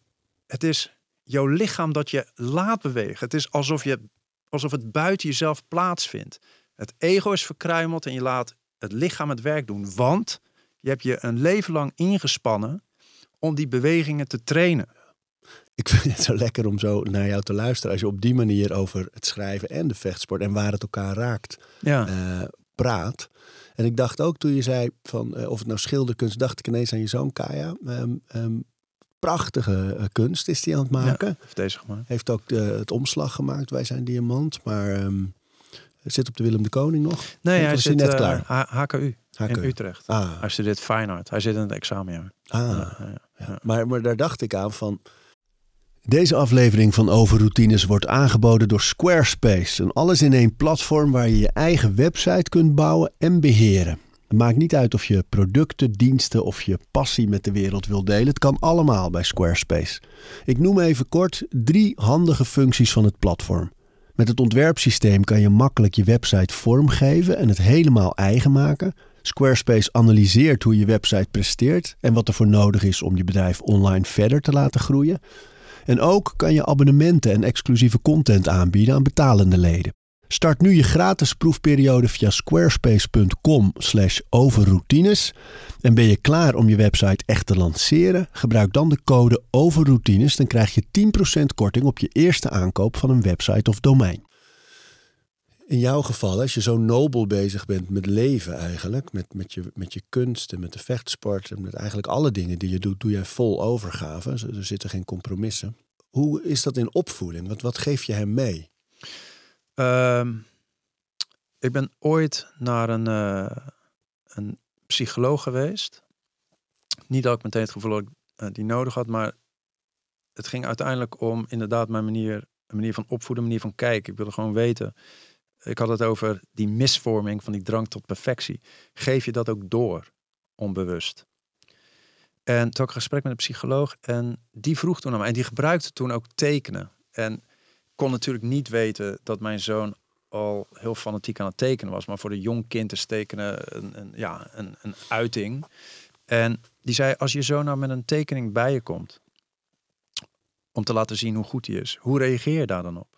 het is jouw lichaam dat je laat bewegen. Het is alsof, je, alsof het buiten jezelf plaatsvindt. Het ego is verkruimeld en je laat het lichaam het werk doen. Want je hebt je een leven lang ingespannen om die bewegingen te trainen. Ik vind het zo lekker om zo naar jou te luisteren. Als je op die manier over het schrijven en de vechtsport en waar het elkaar raakt ja. uh, praat. En ik dacht ook toen je zei van uh, of het nou schilderkunst, dacht ik ineens aan je zoon Kaya. Um, um, prachtige uh, kunst is die aan het maken. Ja, heeft deze gemaakt. Heeft ook het omslag gemaakt. Wij zijn diamant, maar um, zit op de Willem de Koning nog. Nee, hij zit net klaar. HKU, HKU. in Utrecht. Ah, Hij studeert fine art. Hij zit in het examenjaar. ah. Ja, ja, maar, maar daar dacht ik aan van. Deze aflevering van Overroutines wordt aangeboden door Squarespace. Een alles in één platform waar je je eigen website kunt bouwen en beheren. Het maakt niet uit of je producten, diensten of je passie met de wereld wil delen. Het kan allemaal bij Squarespace. Ik noem even kort drie handige functies van het platform. Met het ontwerpsysteem kan je makkelijk je website vormgeven en het helemaal eigen maken. Squarespace analyseert hoe je website presteert en wat er voor nodig is om je bedrijf online verder te laten groeien. En ook kan je abonnementen en exclusieve content aanbieden aan betalende leden. Start nu je gratis proefperiode via squarespace.com/overroutines en ben je klaar om je website echt te lanceren? Gebruik dan de code overroutines, dan krijg je 10% korting op je eerste aankoop van een website of domein. In jouw geval, als je zo nobel bezig bent met leven eigenlijk, met, met, je, met je kunsten, met de vechtsport en met eigenlijk alle dingen die je doet, doe jij vol overgave. Er zitten geen compromissen. Hoe is dat in opvoeding? Wat, wat geef je hem mee? Ehm, ik ben ooit naar een, eh, een psycholoog geweest. Niet dat ik meteen het gevoel dat ik eh, die nodig had, maar het ging uiteindelijk om inderdaad mijn manier, een manier van opvoeden, een manier van kijken. Ik wilde gewoon weten. Ik had het over die misvorming van die drang tot perfectie. Geef je dat ook door, onbewust? En toen had ik een gesprek met een psycholoog en die vroeg toen aan mij, en die gebruikte toen ook tekenen. En kon natuurlijk niet weten dat mijn zoon al heel fanatiek aan het tekenen was. Maar voor een jong kind is tekenen een, een, ja, een, een uiting. En die zei, als je zoon nou met een tekening bij je komt, om te laten zien hoe goed hij is, hoe reageer je daar dan op?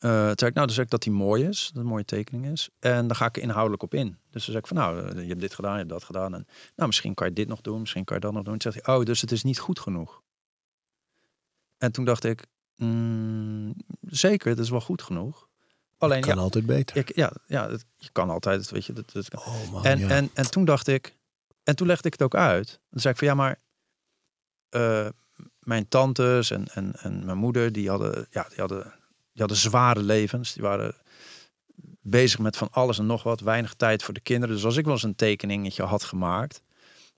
Uh, toen zei ik, nou, dan zeg ik dat hij mooi is, dat het een mooie tekening is. En dan ga ik er inhoudelijk op in. Dus dan zeg ik van, nou, eh, je hebt dit gedaan, je hebt dat gedaan. En nou, misschien kan je dit nog doen, misschien kan je dat nog doen. Toen zegt hij, oh, dus het is niet goed genoeg. En toen dacht ik, Mm, zeker, dat is wel goed genoeg. Alleen, kan ja, altijd beter. ik, ja, ja het- je kan altijd, weet je. Dat, dat kan. Oh man, en, ja. en, en toen dacht ik, en toen legde ik het ook uit. Dan zei ik van ja, maar eh, mijn tantes en, en, en mijn moeder, die hadden, ja, die, hadden, die hadden zware levens. Die waren bezig met van alles en nog wat, weinig tijd voor de kinderen. Dus als ik wel eens een tekeningetje had gemaakt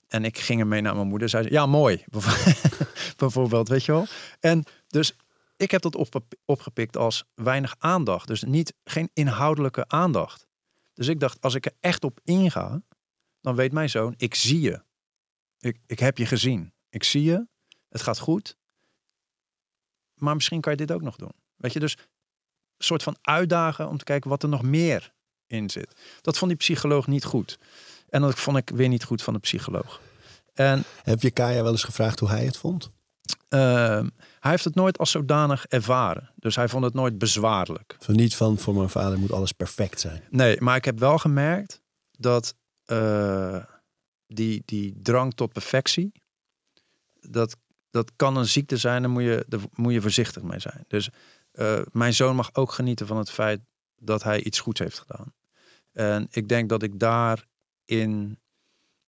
en ik ging ermee naar mijn moeder, zei ze, ja, mooi. Bijvoorbeeld, weet je wel. En dus ik heb dat op, opgepikt als weinig aandacht. Dus niet, geen inhoudelijke aandacht. Dus ik dacht, als ik er echt op inga, dan weet mijn zoon, ik zie je. Ik, ik heb je gezien. Ik zie je. Het gaat goed. Maar misschien kan je dit ook nog doen. Weet je, dus een soort van uitdagen om te kijken wat er nog meer in zit. Dat vond die psycholoog niet goed. En dat vond ik weer niet goed van de psycholoog. En Heb je Kaya wel eens gevraagd hoe hij het vond? Ehm, hij heeft het nooit als zodanig ervaren. Dus hij vond het nooit bezwaarlijk. Van niet van voor mijn vader moet alles perfect zijn. Nee, maar ik heb wel gemerkt dat eh, die, die drang tot perfectie, dat, dat kan een ziekte zijn, daar moet je, daar moet je voorzichtig mee zijn. Dus eh, mijn zoon mag ook genieten van het feit dat hij iets goeds heeft gedaan. En ik denk dat ik daarin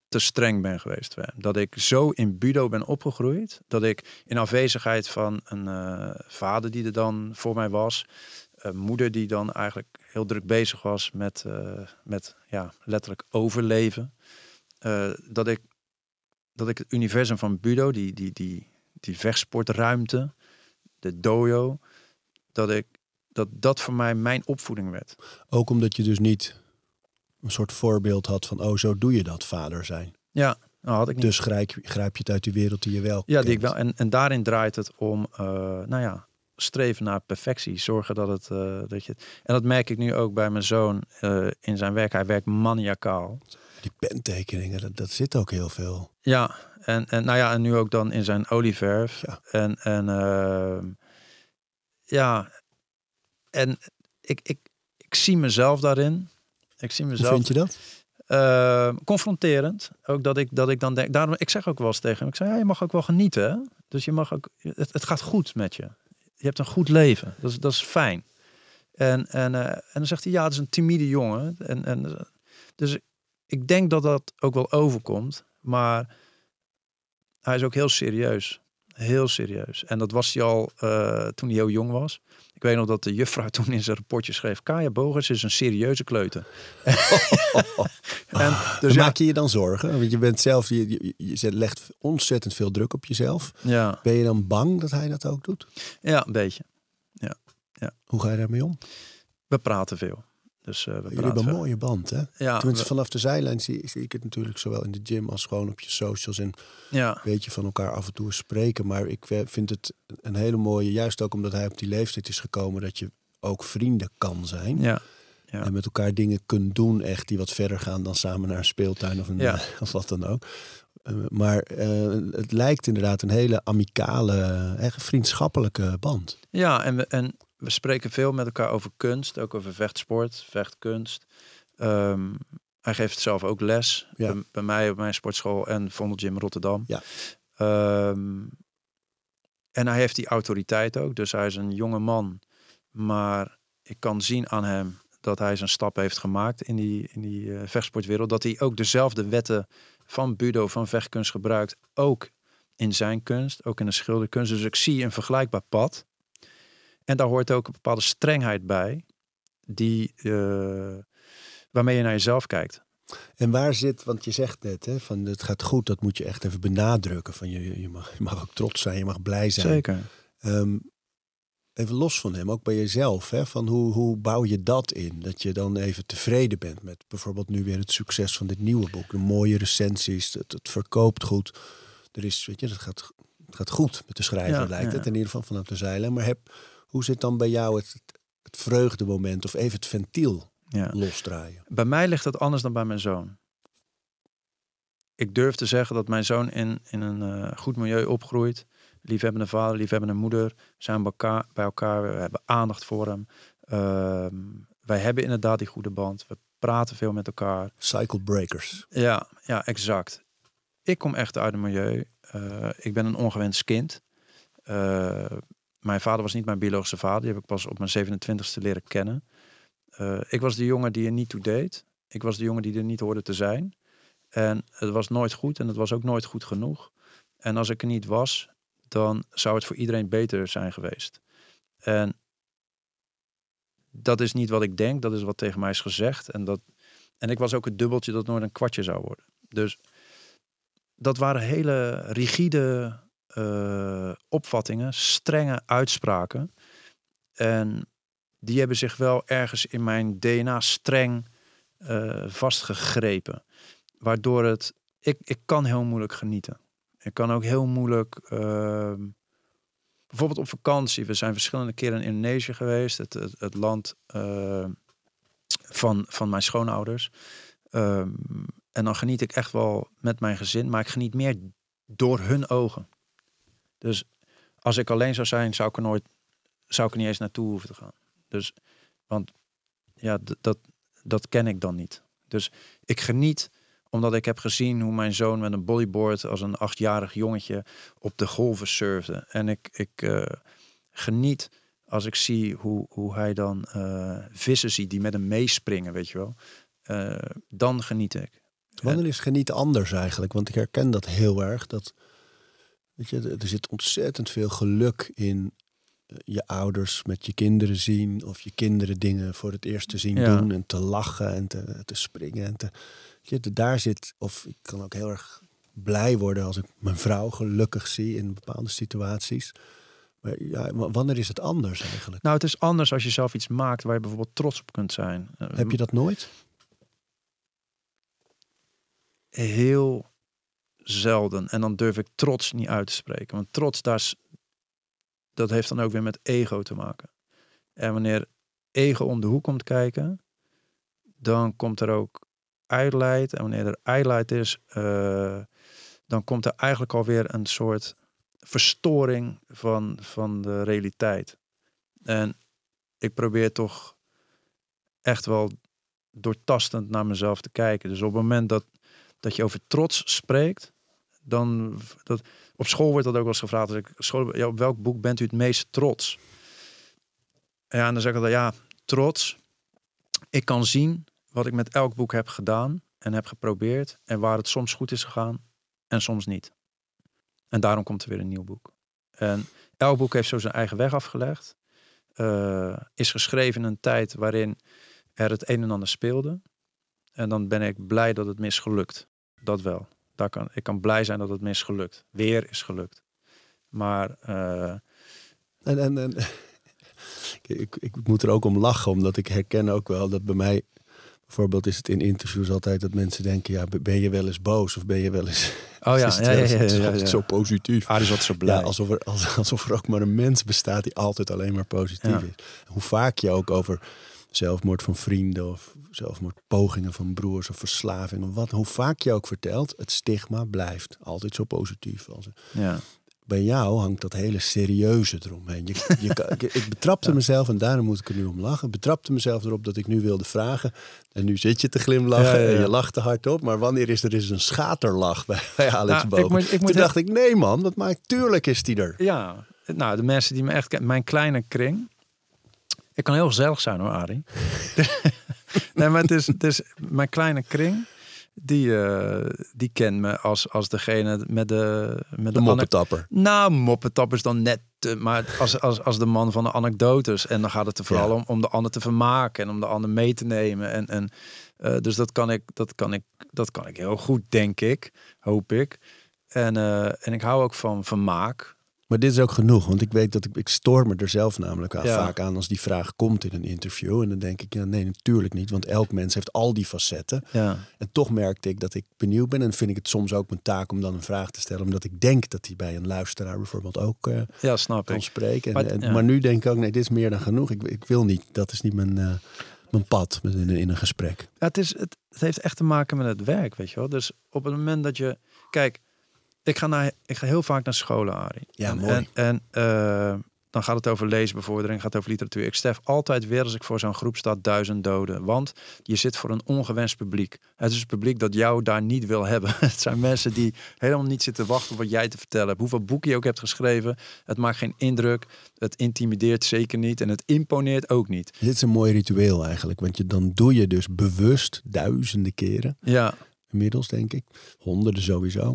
te streng ben geweest. Dat ik zo in budo ben opgegroeid, dat ik in afwezigheid van een eh, vader die er dan voor mij was, moeder die dan eigenlijk heel druk bezig was met, eh, met ja, letterlijk overleven. dat, ik, dat ik het universum van Budo, die, die, die, die vechtsportruimte, de dojo, dat ik dat dat voor mij mijn opvoeding werd. Ook omdat je dus niet een soort voorbeeld had van, oh zo doe je dat, vader zijn. Ja, nou had ik niet. Dus grijp, grijp je het uit die wereld die je wel ja, die ik wel. En, en daarin draait het om, eh, nou ja, streven naar perfectie. Zorgen dat het, eh, dat je. En dat merk ik nu ook bij mijn zoon eh, in zijn werk. Hij werkt maniacaal. Die pentekeningen, dat, dat zit ook heel veel. Ja, en, en nou ja, en nu ook dan in zijn olieverf. Ja. En, en ehm, ja, en ik, ik, ik zie mezelf daarin. Ik zie Hoe mezelf vind je dat? ehm, confronterend. Ook dat ik, dat ik dan denk, daarom, ik zeg ook wel eens tegen hem, ik zeg, ja, je mag ook wel genieten. Hè? Dus je mag ook, het, het gaat goed met je. Je hebt een goed leven. Dat is, dat is fijn. En, en, eh, en dan zegt hij, ja, het is een timide jongen. En, en, dus ik denk dat dat ook wel overkomt. Maar hij is ook heel serieus. Heel serieus. En dat was hij al eh, toen hij heel jong was. Ik weet nog dat de juffrouw toen in zijn rapportje schreef... Kaya Bogers is een serieuze kleuter. en, dus ja, Maak je je dan zorgen? Want je bent zelf, je, je, je legt ontzettend veel druk op jezelf. ja, Ben je dan bang dat hij dat ook doet? ja, een beetje. Hoe ga je daarmee om? We praten veel. Dus eh, we Jullie hebben een mooie band, hè? Ja, Tenminste, we- vanaf de zijlijn zie, zie ik het natuurlijk zowel in de gym als gewoon op je socials. En ja, weet je van elkaar af en toe spreken. Maar ik ve- vind het een hele mooie, juist ook omdat hij op die leeftijd is gekomen, dat je ook vrienden kan zijn. ja, ja. En met elkaar dingen kunt doen, echt die wat verder gaan dan samen naar een speeltuin of, een, Ja. of wat dan ook. Eh, maar eh, het lijkt inderdaad een hele amicale, echt vriendschappelijke band. ja en, we, en we spreken veel met elkaar over kunst. Ook over vechtsport, vechtkunst. Ehm, hij geeft zelf ook les. Ja. Bij, bij mij op mijn sportschool en Vondel Gym Rotterdam. Ja. Ehm, en hij heeft die autoriteit ook. Dus hij is een jonge man. Maar ik kan zien aan hem dat hij zijn stap heeft gemaakt in die, in die eh, vechtsportwereld. Dat hij ook dezelfde wetten van budo, van vechtkunst gebruikt. Ook in zijn kunst, ook in de schilderkunst. Dus ik zie een vergelijkbaar pad. En daar hoort ook een bepaalde strengheid bij. Die, eh, waarmee je naar jezelf kijkt. En waar zit, want je zegt net, hè, van het gaat goed, dat moet je echt even benadrukken. Van je, je, mag, je mag ook trots zijn, je mag blij zijn. Zeker. Ehm, even los van hem, ook bij jezelf. Hè, van hoe, hoe bouw je dat in? Dat je dan even tevreden bent met bijvoorbeeld nu weer het succes van dit nieuwe boek. De mooie recensies, het, het verkoopt goed. Er is, weet je, het gaat, het gaat goed met de schrijver, Ja, lijkt ja. het. In ieder geval vanaf de zeilen. Maar heb, hoe zit dan bij jou het, vreugdemoment of even het ventiel Ja. losdraaien? Bij mij ligt het anders dan bij mijn zoon. Ik durf te zeggen dat mijn zoon in, in een eh, goed milieu opgroeit. Liefhebbende vader, liefhebbende moeder. We zijn bij elkaar, bij elkaar, we hebben aandacht voor hem. Ehm, wij hebben inderdaad die goede band. We praten veel met elkaar. Cycle breakers. Ja, ja, exact. Ik kom echt uit een milieu. eh, ik ben een ongewenst kind. Eh, mijn vader was niet mijn biologische vader. Die heb ik pas op mijn 27ste leren kennen. Eh, ik was de jongen die er niet toe deed. Ik was de jongen die er niet hoorde te zijn. En het was nooit goed en het was ook nooit goed genoeg. En als ik er niet was, dan zou het voor iedereen beter zijn geweest. En dat is niet wat ik denk, dat is wat tegen mij is gezegd. En, dat, en ik was ook het dubbeltje dat nooit een kwartje zou worden. Dus dat waren hele rigide uh, opvattingen, strenge uitspraken. En die hebben zich wel ergens in mijn DNA streng uh, vastgegrepen. Waardoor het. Ik, ik kan heel moeilijk genieten. Ik kan ook heel moeilijk. Uh, bijvoorbeeld op vakantie. We zijn verschillende keren in Indonesië geweest. Het, het, land uh, van, van mijn schoonouders. Ehm, en dan geniet ik echt wel met mijn gezin. Maar ik geniet meer door hun ogen. Dus als ik alleen zou zijn, zou ik er nooit, zou ik er niet eens naartoe hoeven te gaan. Dus, want ja, dat, dat ken ik dan niet. Dus ik geniet omdat ik heb gezien hoe mijn zoon met een bodyboard als een achtjarig jongetje op de golven surfde. En ik, ik uh, geniet als ik zie hoe, hoe hij dan uh, vissen ziet die met hem meespringen, weet je wel. Uh, dan geniet ik. Wanneer is geniet anders eigenlijk? Want ik herken dat heel erg. Dat Weet je, er zit ontzettend veel geluk in eh, je ouders met je kinderen zien. Of je kinderen dingen voor het eerst te zien doen. En te lachen en te, te springen. En te, je, daar zit, of ik kan ook heel erg blij worden als ik mijn vrouw gelukkig zie in bepaalde situaties. Maar ja, wanneer is het anders eigenlijk? Nou, het is anders als je zelf iets maakt waar je bijvoorbeeld trots op kunt zijn. Heb je dat nooit? Heel zelden. En dan durf ik trots niet uit te spreken. Want trots, daar dat heeft dan ook weer met ego te maken. En wanneer ego om de hoek komt kijken, dan komt er ook ijdelheid. En wanneer er ijdelheid is, uh, dan komt er eigenlijk alweer een soort verstoring van, van de realiteit. En ik probeer toch echt wel doortastend naar mezelf te kijken. Dus op het moment dat, dat je over trots spreekt, dan dat, op school wordt dat ook wel eens gevraagd. Als ik school, op welk boek bent u het meest trots? Ja, en dan zeg ik dat ja, trots. Ik kan zien wat ik met elk boek heb gedaan en heb geprobeerd en waar het soms goed is gegaan en soms niet. En daarom komt er weer een nieuw boek. En elk boek heeft zo zijn eigen weg afgelegd. Uh, is geschreven in een tijd waarin er het een en ander speelde. En dan ben ik blij dat het misgelukt. Dat wel. Daar kan, ik kan blij zijn dat het misgelukt. Weer is gelukt. Maar. Uh... En, en, en ik, ik moet er ook om lachen, omdat ik herken ook wel dat bij mij. Bijvoorbeeld is het in interviews altijd dat mensen denken: ja, ben je wel eens boos of ben je wel eens. Oh ja, ja, ja, ja, ja, zo positief. Is wat zo blij. alsof, er, alsof er ook maar een mens bestaat die altijd alleen maar positief is. Hoe vaak je ook over zelfmoord van vrienden of zelfmoordpogingen van broers of verslaving of wat. Hoe vaak je ook vertelt, het stigma blijft altijd zo positief. Als, ja. Bij jou hangt dat hele serieuze eromheen. Je, je, ik betrapte mezelf, en daarom moet ik er nu om lachen. betrapte mezelf erop dat ik nu wilde vragen. En nu zit je te glimlachen en je lacht te hard op. Maar wanneer is er eens een schaterlach bij, bij Alex nou? Ik Toen dacht ik, nee man, wat maakt, tuurlijk is die er. Ja, nou de mensen die me echt kennen, mijn kleine kring. Ik kan heel gezellig zijn hoor, Arie. nee, maar het is, het is mijn kleine kring. Die, uh, die kent me als, als degene met de... Met de, de moppetapper. Nou, moppetapper is dan net... maar als, als, als de man van de anekdotes. En dan gaat het er vooral om, om de ander te vermaken. En om de ander mee te nemen. En, en, uh, dus dat kan, ik, dat, kan ik, dat kan ik heel goed, denk ik. Hoop ik. En, uh, en ik hou ook van vermaak. Maar dit is ook genoeg, want ik weet dat ik, ik stoor me er zelf namelijk aan, vaak aan als die vraag komt in een interview. En dan denk ik, ja, nee, natuurlijk niet, want elk mens heeft al die facetten. Ja. En toch merkte ik dat ik benieuwd ben en vind ik het soms ook mijn taak om dan een vraag te stellen, omdat ik denk dat die bij een luisteraar bijvoorbeeld ook uh, ja, snap kan ik. spreken. Maar, maar, nu denk ik ook, nee, dit is meer dan genoeg. Ik, ik wil niet, dat is niet mijn, uh, mijn pad in, in een gesprek. Ja, het, is, het, het heeft echt te maken met het werk, weet je wel. Dus op het moment dat je, kijk ik ga, naar, ik ga heel vaak naar scholen, Arie. Ja, en, mooi. En, en uh, dan gaat het over leesbevordering, gaat het over literatuur. Ik stef altijd weer als ik voor zo'n groep sta duizend doden. Want je zit voor een ongewenst publiek. Het is een publiek dat jou daar niet wil hebben. Het zijn mensen die helemaal niet zitten wachten op wat jij te vertellen hebt. Hoeveel boeken je ook hebt geschreven. Het maakt geen indruk. Het intimideert zeker niet. En het imponeert ook niet. Dit is een mooi ritueel eigenlijk. Want je, dan doe je dus bewust duizenden keren. Ja, Inmiddels denk ik. Honderden sowieso.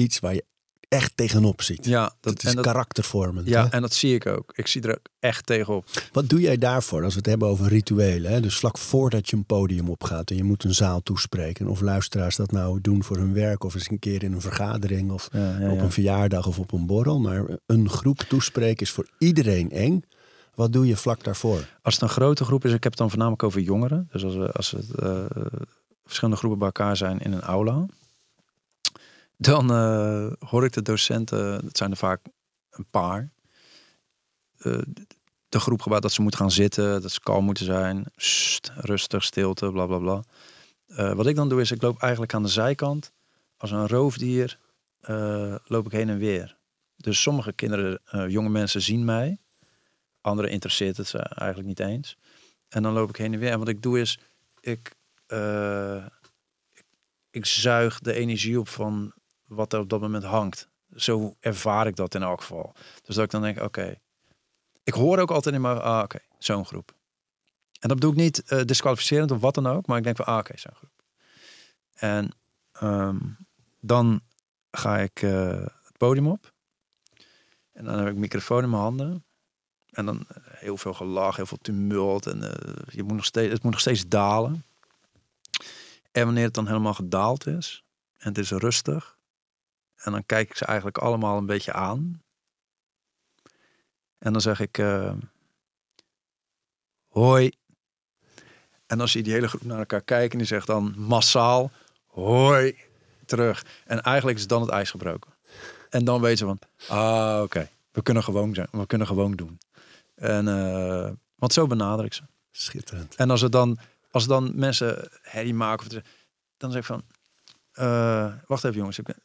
Iets waar je echt tegenop ziet. ja, Dat, dat, is dat, karaktervormend. hè? ja, en dat zie ik ook. Ik zie er ook echt tegenop. Wat doe jij daarvoor als we het hebben over rituelen? Hè? Dus vlak voordat je een podium opgaat en je moet een zaal toespreken. Of luisteraars dat nou doen voor hun werk of eens een keer in een vergadering of Ja, ja, op ja. een verjaardag of op een borrel. Maar een groep toespreken is voor iedereen eng. Wat doe je vlak daarvoor? Als het een grote groep is, ik heb het dan voornamelijk over jongeren. Dus als, we, als het eh, verschillende groepen bij elkaar zijn in een aula. Dan eh, hoor ik de docenten, het zijn er vaak een paar. eh, de groep gebouwd dat ze moeten gaan zitten, dat ze kalm moeten zijn. Rustig, stilte, bla bla bla. Eh, wat ik dan doe is, ik loop eigenlijk aan de zijkant. Als een roofdier loop ik heen en weer. Dus sommige kinderen, jonge mensen zien mij. Anderen interesseert het ze eigenlijk niet eens. En dan loop ik heen en weer. En wat ik doe is, ik, ik, ik zuig de energie op van wat er op dat moment hangt. Zo ervaar ik dat in elk geval. Dus dat ik dan denk, oké. Ik hoor ook altijd in mijn, ah, oké, zo'n groep. En dat bedoel ik niet eh, disqualificerend of wat dan ook, maar ik denk van, ah, oké, zo'n groep. En ehm, dan ga ik eh, het podium op. En dan heb ik microfoon in mijn handen. En dan eh, heel veel gelach, heel veel tumult. En je moet nog steeds, het moet nog steeds dalen. En wanneer het dan helemaal gedaald is. En het is rustig. En dan kijk ik ze eigenlijk allemaal een beetje aan. En dan zeg ik... eh, hoi. En dan zie je die hele groep naar elkaar kijken. En die zegt dan massaal... Hoi. Terug. En eigenlijk is dan het ijs gebroken. En dan weten ze van... Ah, oké. We kunnen gewoon zijn. We kunnen gewoon doen. En, eh, want zo benader ik ze. Schitterend. En als het dan, als dan mensen herrie maken, of dan zeg ik van, eh, wacht even jongens, ik ben,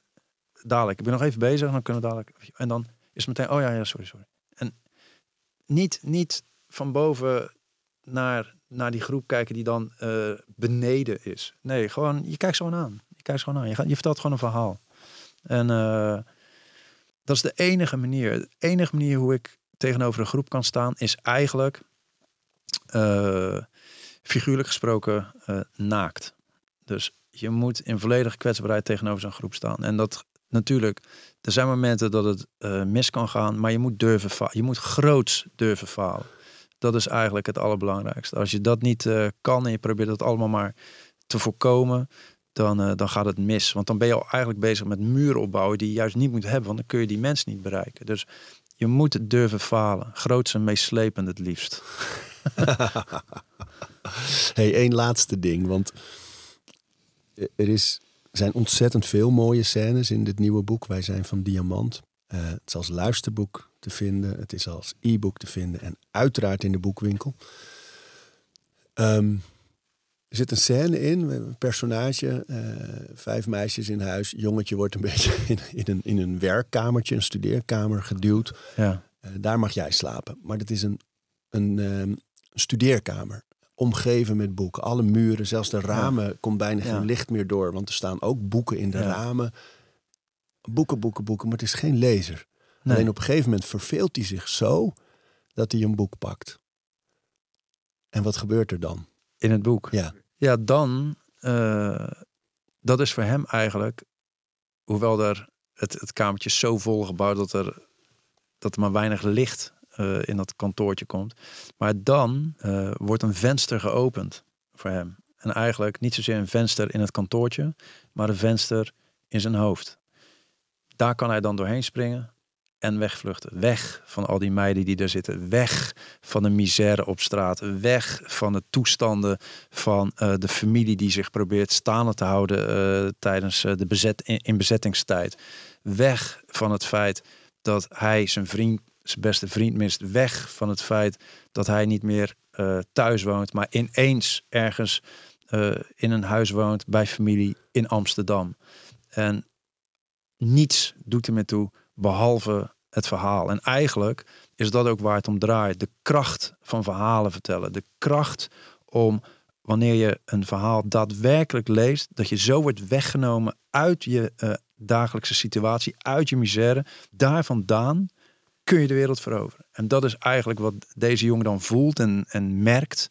dadelijk, ik ben nog even bezig, dan kunnen we dadelijk. En dan is meteen, oh ja, ja, sorry, sorry. En niet, niet van boven naar, naar die groep kijken die dan eh, beneden is. Nee, gewoon, je kijkt gewoon aan. Je kijkt gewoon aan. Je, gaat, je vertelt gewoon een verhaal. En eh, dat is de enige manier. De enige manier hoe ik tegenover een groep kan staan, is eigenlijk eh, figuurlijk gesproken naakt. Dus je moet in volledige kwetsbaarheid tegenover zo'n groep staan. En dat natuurlijk, er zijn momenten dat het eh, mis kan gaan, maar je moet durven falen. Je moet groots durven falen. Dat is eigenlijk het allerbelangrijkste. Als je dat niet eh, kan en je probeert dat allemaal maar te voorkomen, dan, eh, dan gaat het mis. Want dan ben je al eigenlijk bezig met muren opbouwen die je juist niet moet hebben, want dan kun je die mensen niet bereiken. Dus je moet durven falen. Groots en meeslepend het liefst. Hey, één laatste ding. Want er is, zijn ontzettend veel mooie scènes in dit nieuwe boek. Wij zijn van Diamant. Eh, het is als luisterboek te vinden. Het is als e-book te vinden. En uiteraard in de boekwinkel. Ehm, er zit een scène in. Een personage. eh, vijf meisjes in huis. Jongetje wordt een beetje in, in, een, in een werkkamertje, een studeerkamer geduwd. Ja. Eh, daar mag jij slapen. Maar dat is een, een ehm, studeerkamer. Omgeven met boeken. Alle muren, zelfs de ramen, komt bijna Ja. geen licht meer door. Want er staan ook boeken in de Ja. ramen. Boeken, boeken, boeken. Maar het is geen lezer. Nee. Alleen op een gegeven moment verveelt hij zich zo dat hij een boek pakt. En wat gebeurt er dan? In het boek. Ja, Ja, dan, eh, dat is voor hem eigenlijk, hoewel er het, het kamertje is zo vol gebouwd dat er, dat er maar weinig licht eh, in dat kantoortje komt. Maar dan eh, wordt een venster geopend voor hem. En eigenlijk niet zozeer een venster in het kantoortje, maar een venster in zijn hoofd. Daar kan hij dan doorheen springen en wegvluchten. Weg van al die meiden die er zitten. Weg van de misère op straat. Weg van de toestanden van eh, de familie die zich probeert staande te houden tijdens de bezet in bezettingstijd. Weg van het feit dat hij zijn vriend, zijn beste vriend mist. Weg van het feit dat hij niet meer eh, thuis woont, maar ineens ergens eh, in een huis woont bij familie in Amsterdam. En niets doet er meer toe behalve het verhaal. En eigenlijk is dat ook waar het om draait. De kracht van verhalen vertellen. De kracht om wanneer je een verhaal daadwerkelijk leest, dat je zo wordt weggenomen uit je uh, dagelijkse situatie, uit je misère. Daar vandaan kun je de wereld veroveren. En dat is eigenlijk wat deze jongen dan voelt en, en merkt.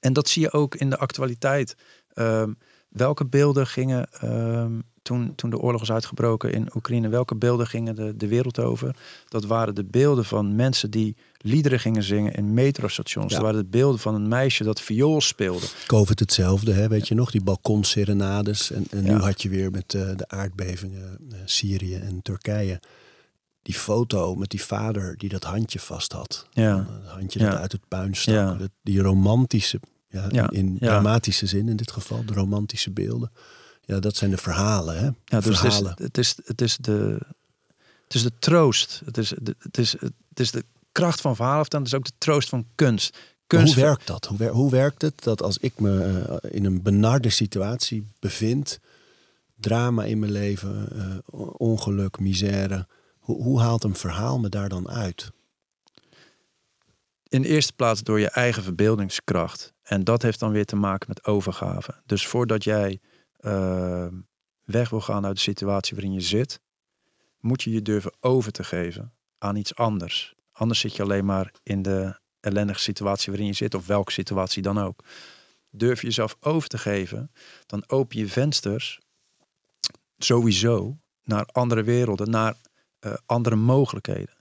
En dat zie je ook in de actualiteit. Ehm, welke beelden gingen ehm, toen, toen de oorlog was uitgebroken in Oekraïne, welke beelden gingen de, de wereld over? Dat waren de beelden van mensen die liederen gingen zingen in metrostations. Ja. Dat waren de beelden van een meisje dat viool speelde. COVID hetzelfde, hè? weet je nog? Die balkonserenades. En, en nu had je weer met uh, de aardbevingen uh, Syrië en Turkije. Die foto met die vader die dat handje vast had. Ja. Het handje dat uit het puin stak. Die romantische, ja, in dramatische zin in dit geval, de romantische beelden. Ja, dat zijn de verhalen. Hè? Ja, dus verhalen. Het, is, het, is, de, het is de troost. Het is, de, het, is, het is de kracht van verhalen. Dan is ook de troost van kunst. kunst hoe werkt dat? Hoe, hoe werkt het dat als ik me eh, in een benarde situatie bevind, drama in mijn leven, uh, ongeluk, misère, hoe, hoe haalt een verhaal me daar dan uit? In de eerste plaats door je eigen verbeeldingskracht. En dat heeft dan weer te maken met overgave. Dus voordat jij uh, weg wil gaan uit de situatie waarin je zit, moet je je durven over te geven aan iets anders. Anders zit je alleen maar in de ellendige situatie waarin je zit, of welke situatie dan ook. Durf je jezelf over te geven, dan open je vensters sowieso naar andere werelden, naar uh, andere mogelijkheden.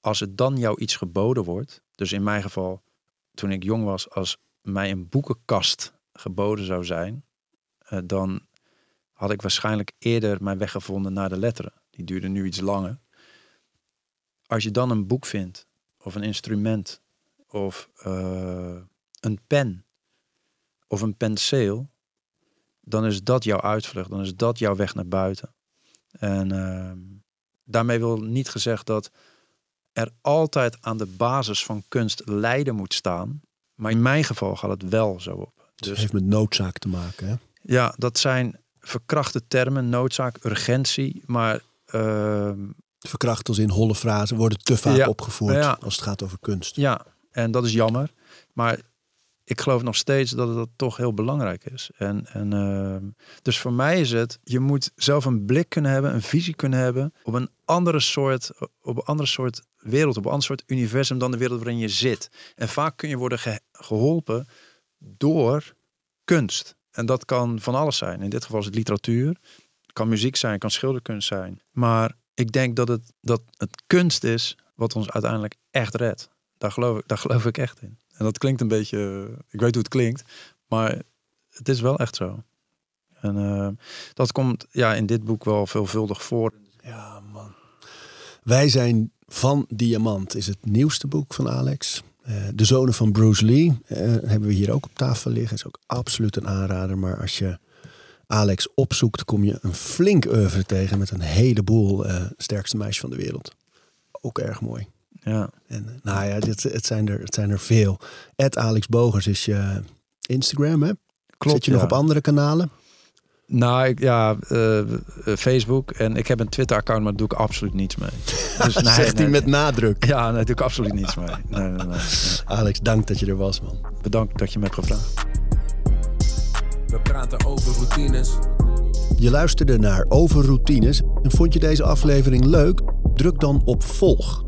Als het dan jou iets geboden wordt, dus in mijn geval, toen ik jong was, als mij een boekenkast geboden zou zijn, uh, dan had ik waarschijnlijk eerder mijn weg gevonden naar de letteren. Die duurde nu iets langer. Als je dan een boek vindt, of een instrument, of uh, een pen, of een penseel, dan is dat jouw uitvlucht, dan is dat jouw weg naar buiten. En uh, daarmee wil niet gezegd dat er altijd aan de basis van kunst lijden moet staan. Maar in mijn geval gaat het wel zo op. Dus het heeft met noodzaak te maken. Hè? Ja, dat zijn verkrachte termen, noodzaak, urgentie, maar... Uh, Verkracht als in holle frazen worden te vaak opgevoerd als het gaat over kunst. Ja, en dat is jammer. Maar ik geloof nog steeds dat het toch heel belangrijk is. En, en, uh, dus voor mij is het, je moet zelf een blik kunnen hebben, een visie kunnen hebben op een andere soort, op een andere soort wereld, op een ander soort universum dan de wereld waarin je zit. En vaak kun je worden geholpen door kunst. En dat kan van alles zijn. In dit geval is het literatuur. Kan muziek zijn, kan schilderkunst zijn. Maar ik denk dat het, dat het kunst is wat ons uiteindelijk echt redt. Daar geloof, ik, daar geloof ik echt in. En dat klinkt een beetje, ik weet hoe het klinkt, maar het is wel echt zo. En uh, dat komt ja, in dit boek wel veelvuldig voor. Ja, man. Wij zijn van Diamant is het nieuwste boek van Alex. Eh, de zonen van Bruce Lee uh, hebben we hier ook op tafel liggen. Is ook absoluut een aanrader. Maar als je Alex opzoekt, kom je een flink oeuvre tegen met een heleboel sterkste meisje van de wereld. Ook erg mooi. Ja. En nou ja, dit, het, zijn er, het zijn er veel. Ed Alex Bogers is je Instagram, hè? Klopt, Zit je nog op andere kanalen? Nou, ik, ja, uh, Facebook. En ik heb een Twitter-account, maar daar doe ik absoluut niets mee. Dus, nee, Zegt hij met nadruk. Ja, daar doe ik absoluut niets mee. Nee, nee, nee, Alex, dank dat je er was, man. Bedankt dat je me hebt gevraagd. We praten over routines. Je luisterde naar Over Routines. En vond je deze aflevering leuk? Druk dan op volg.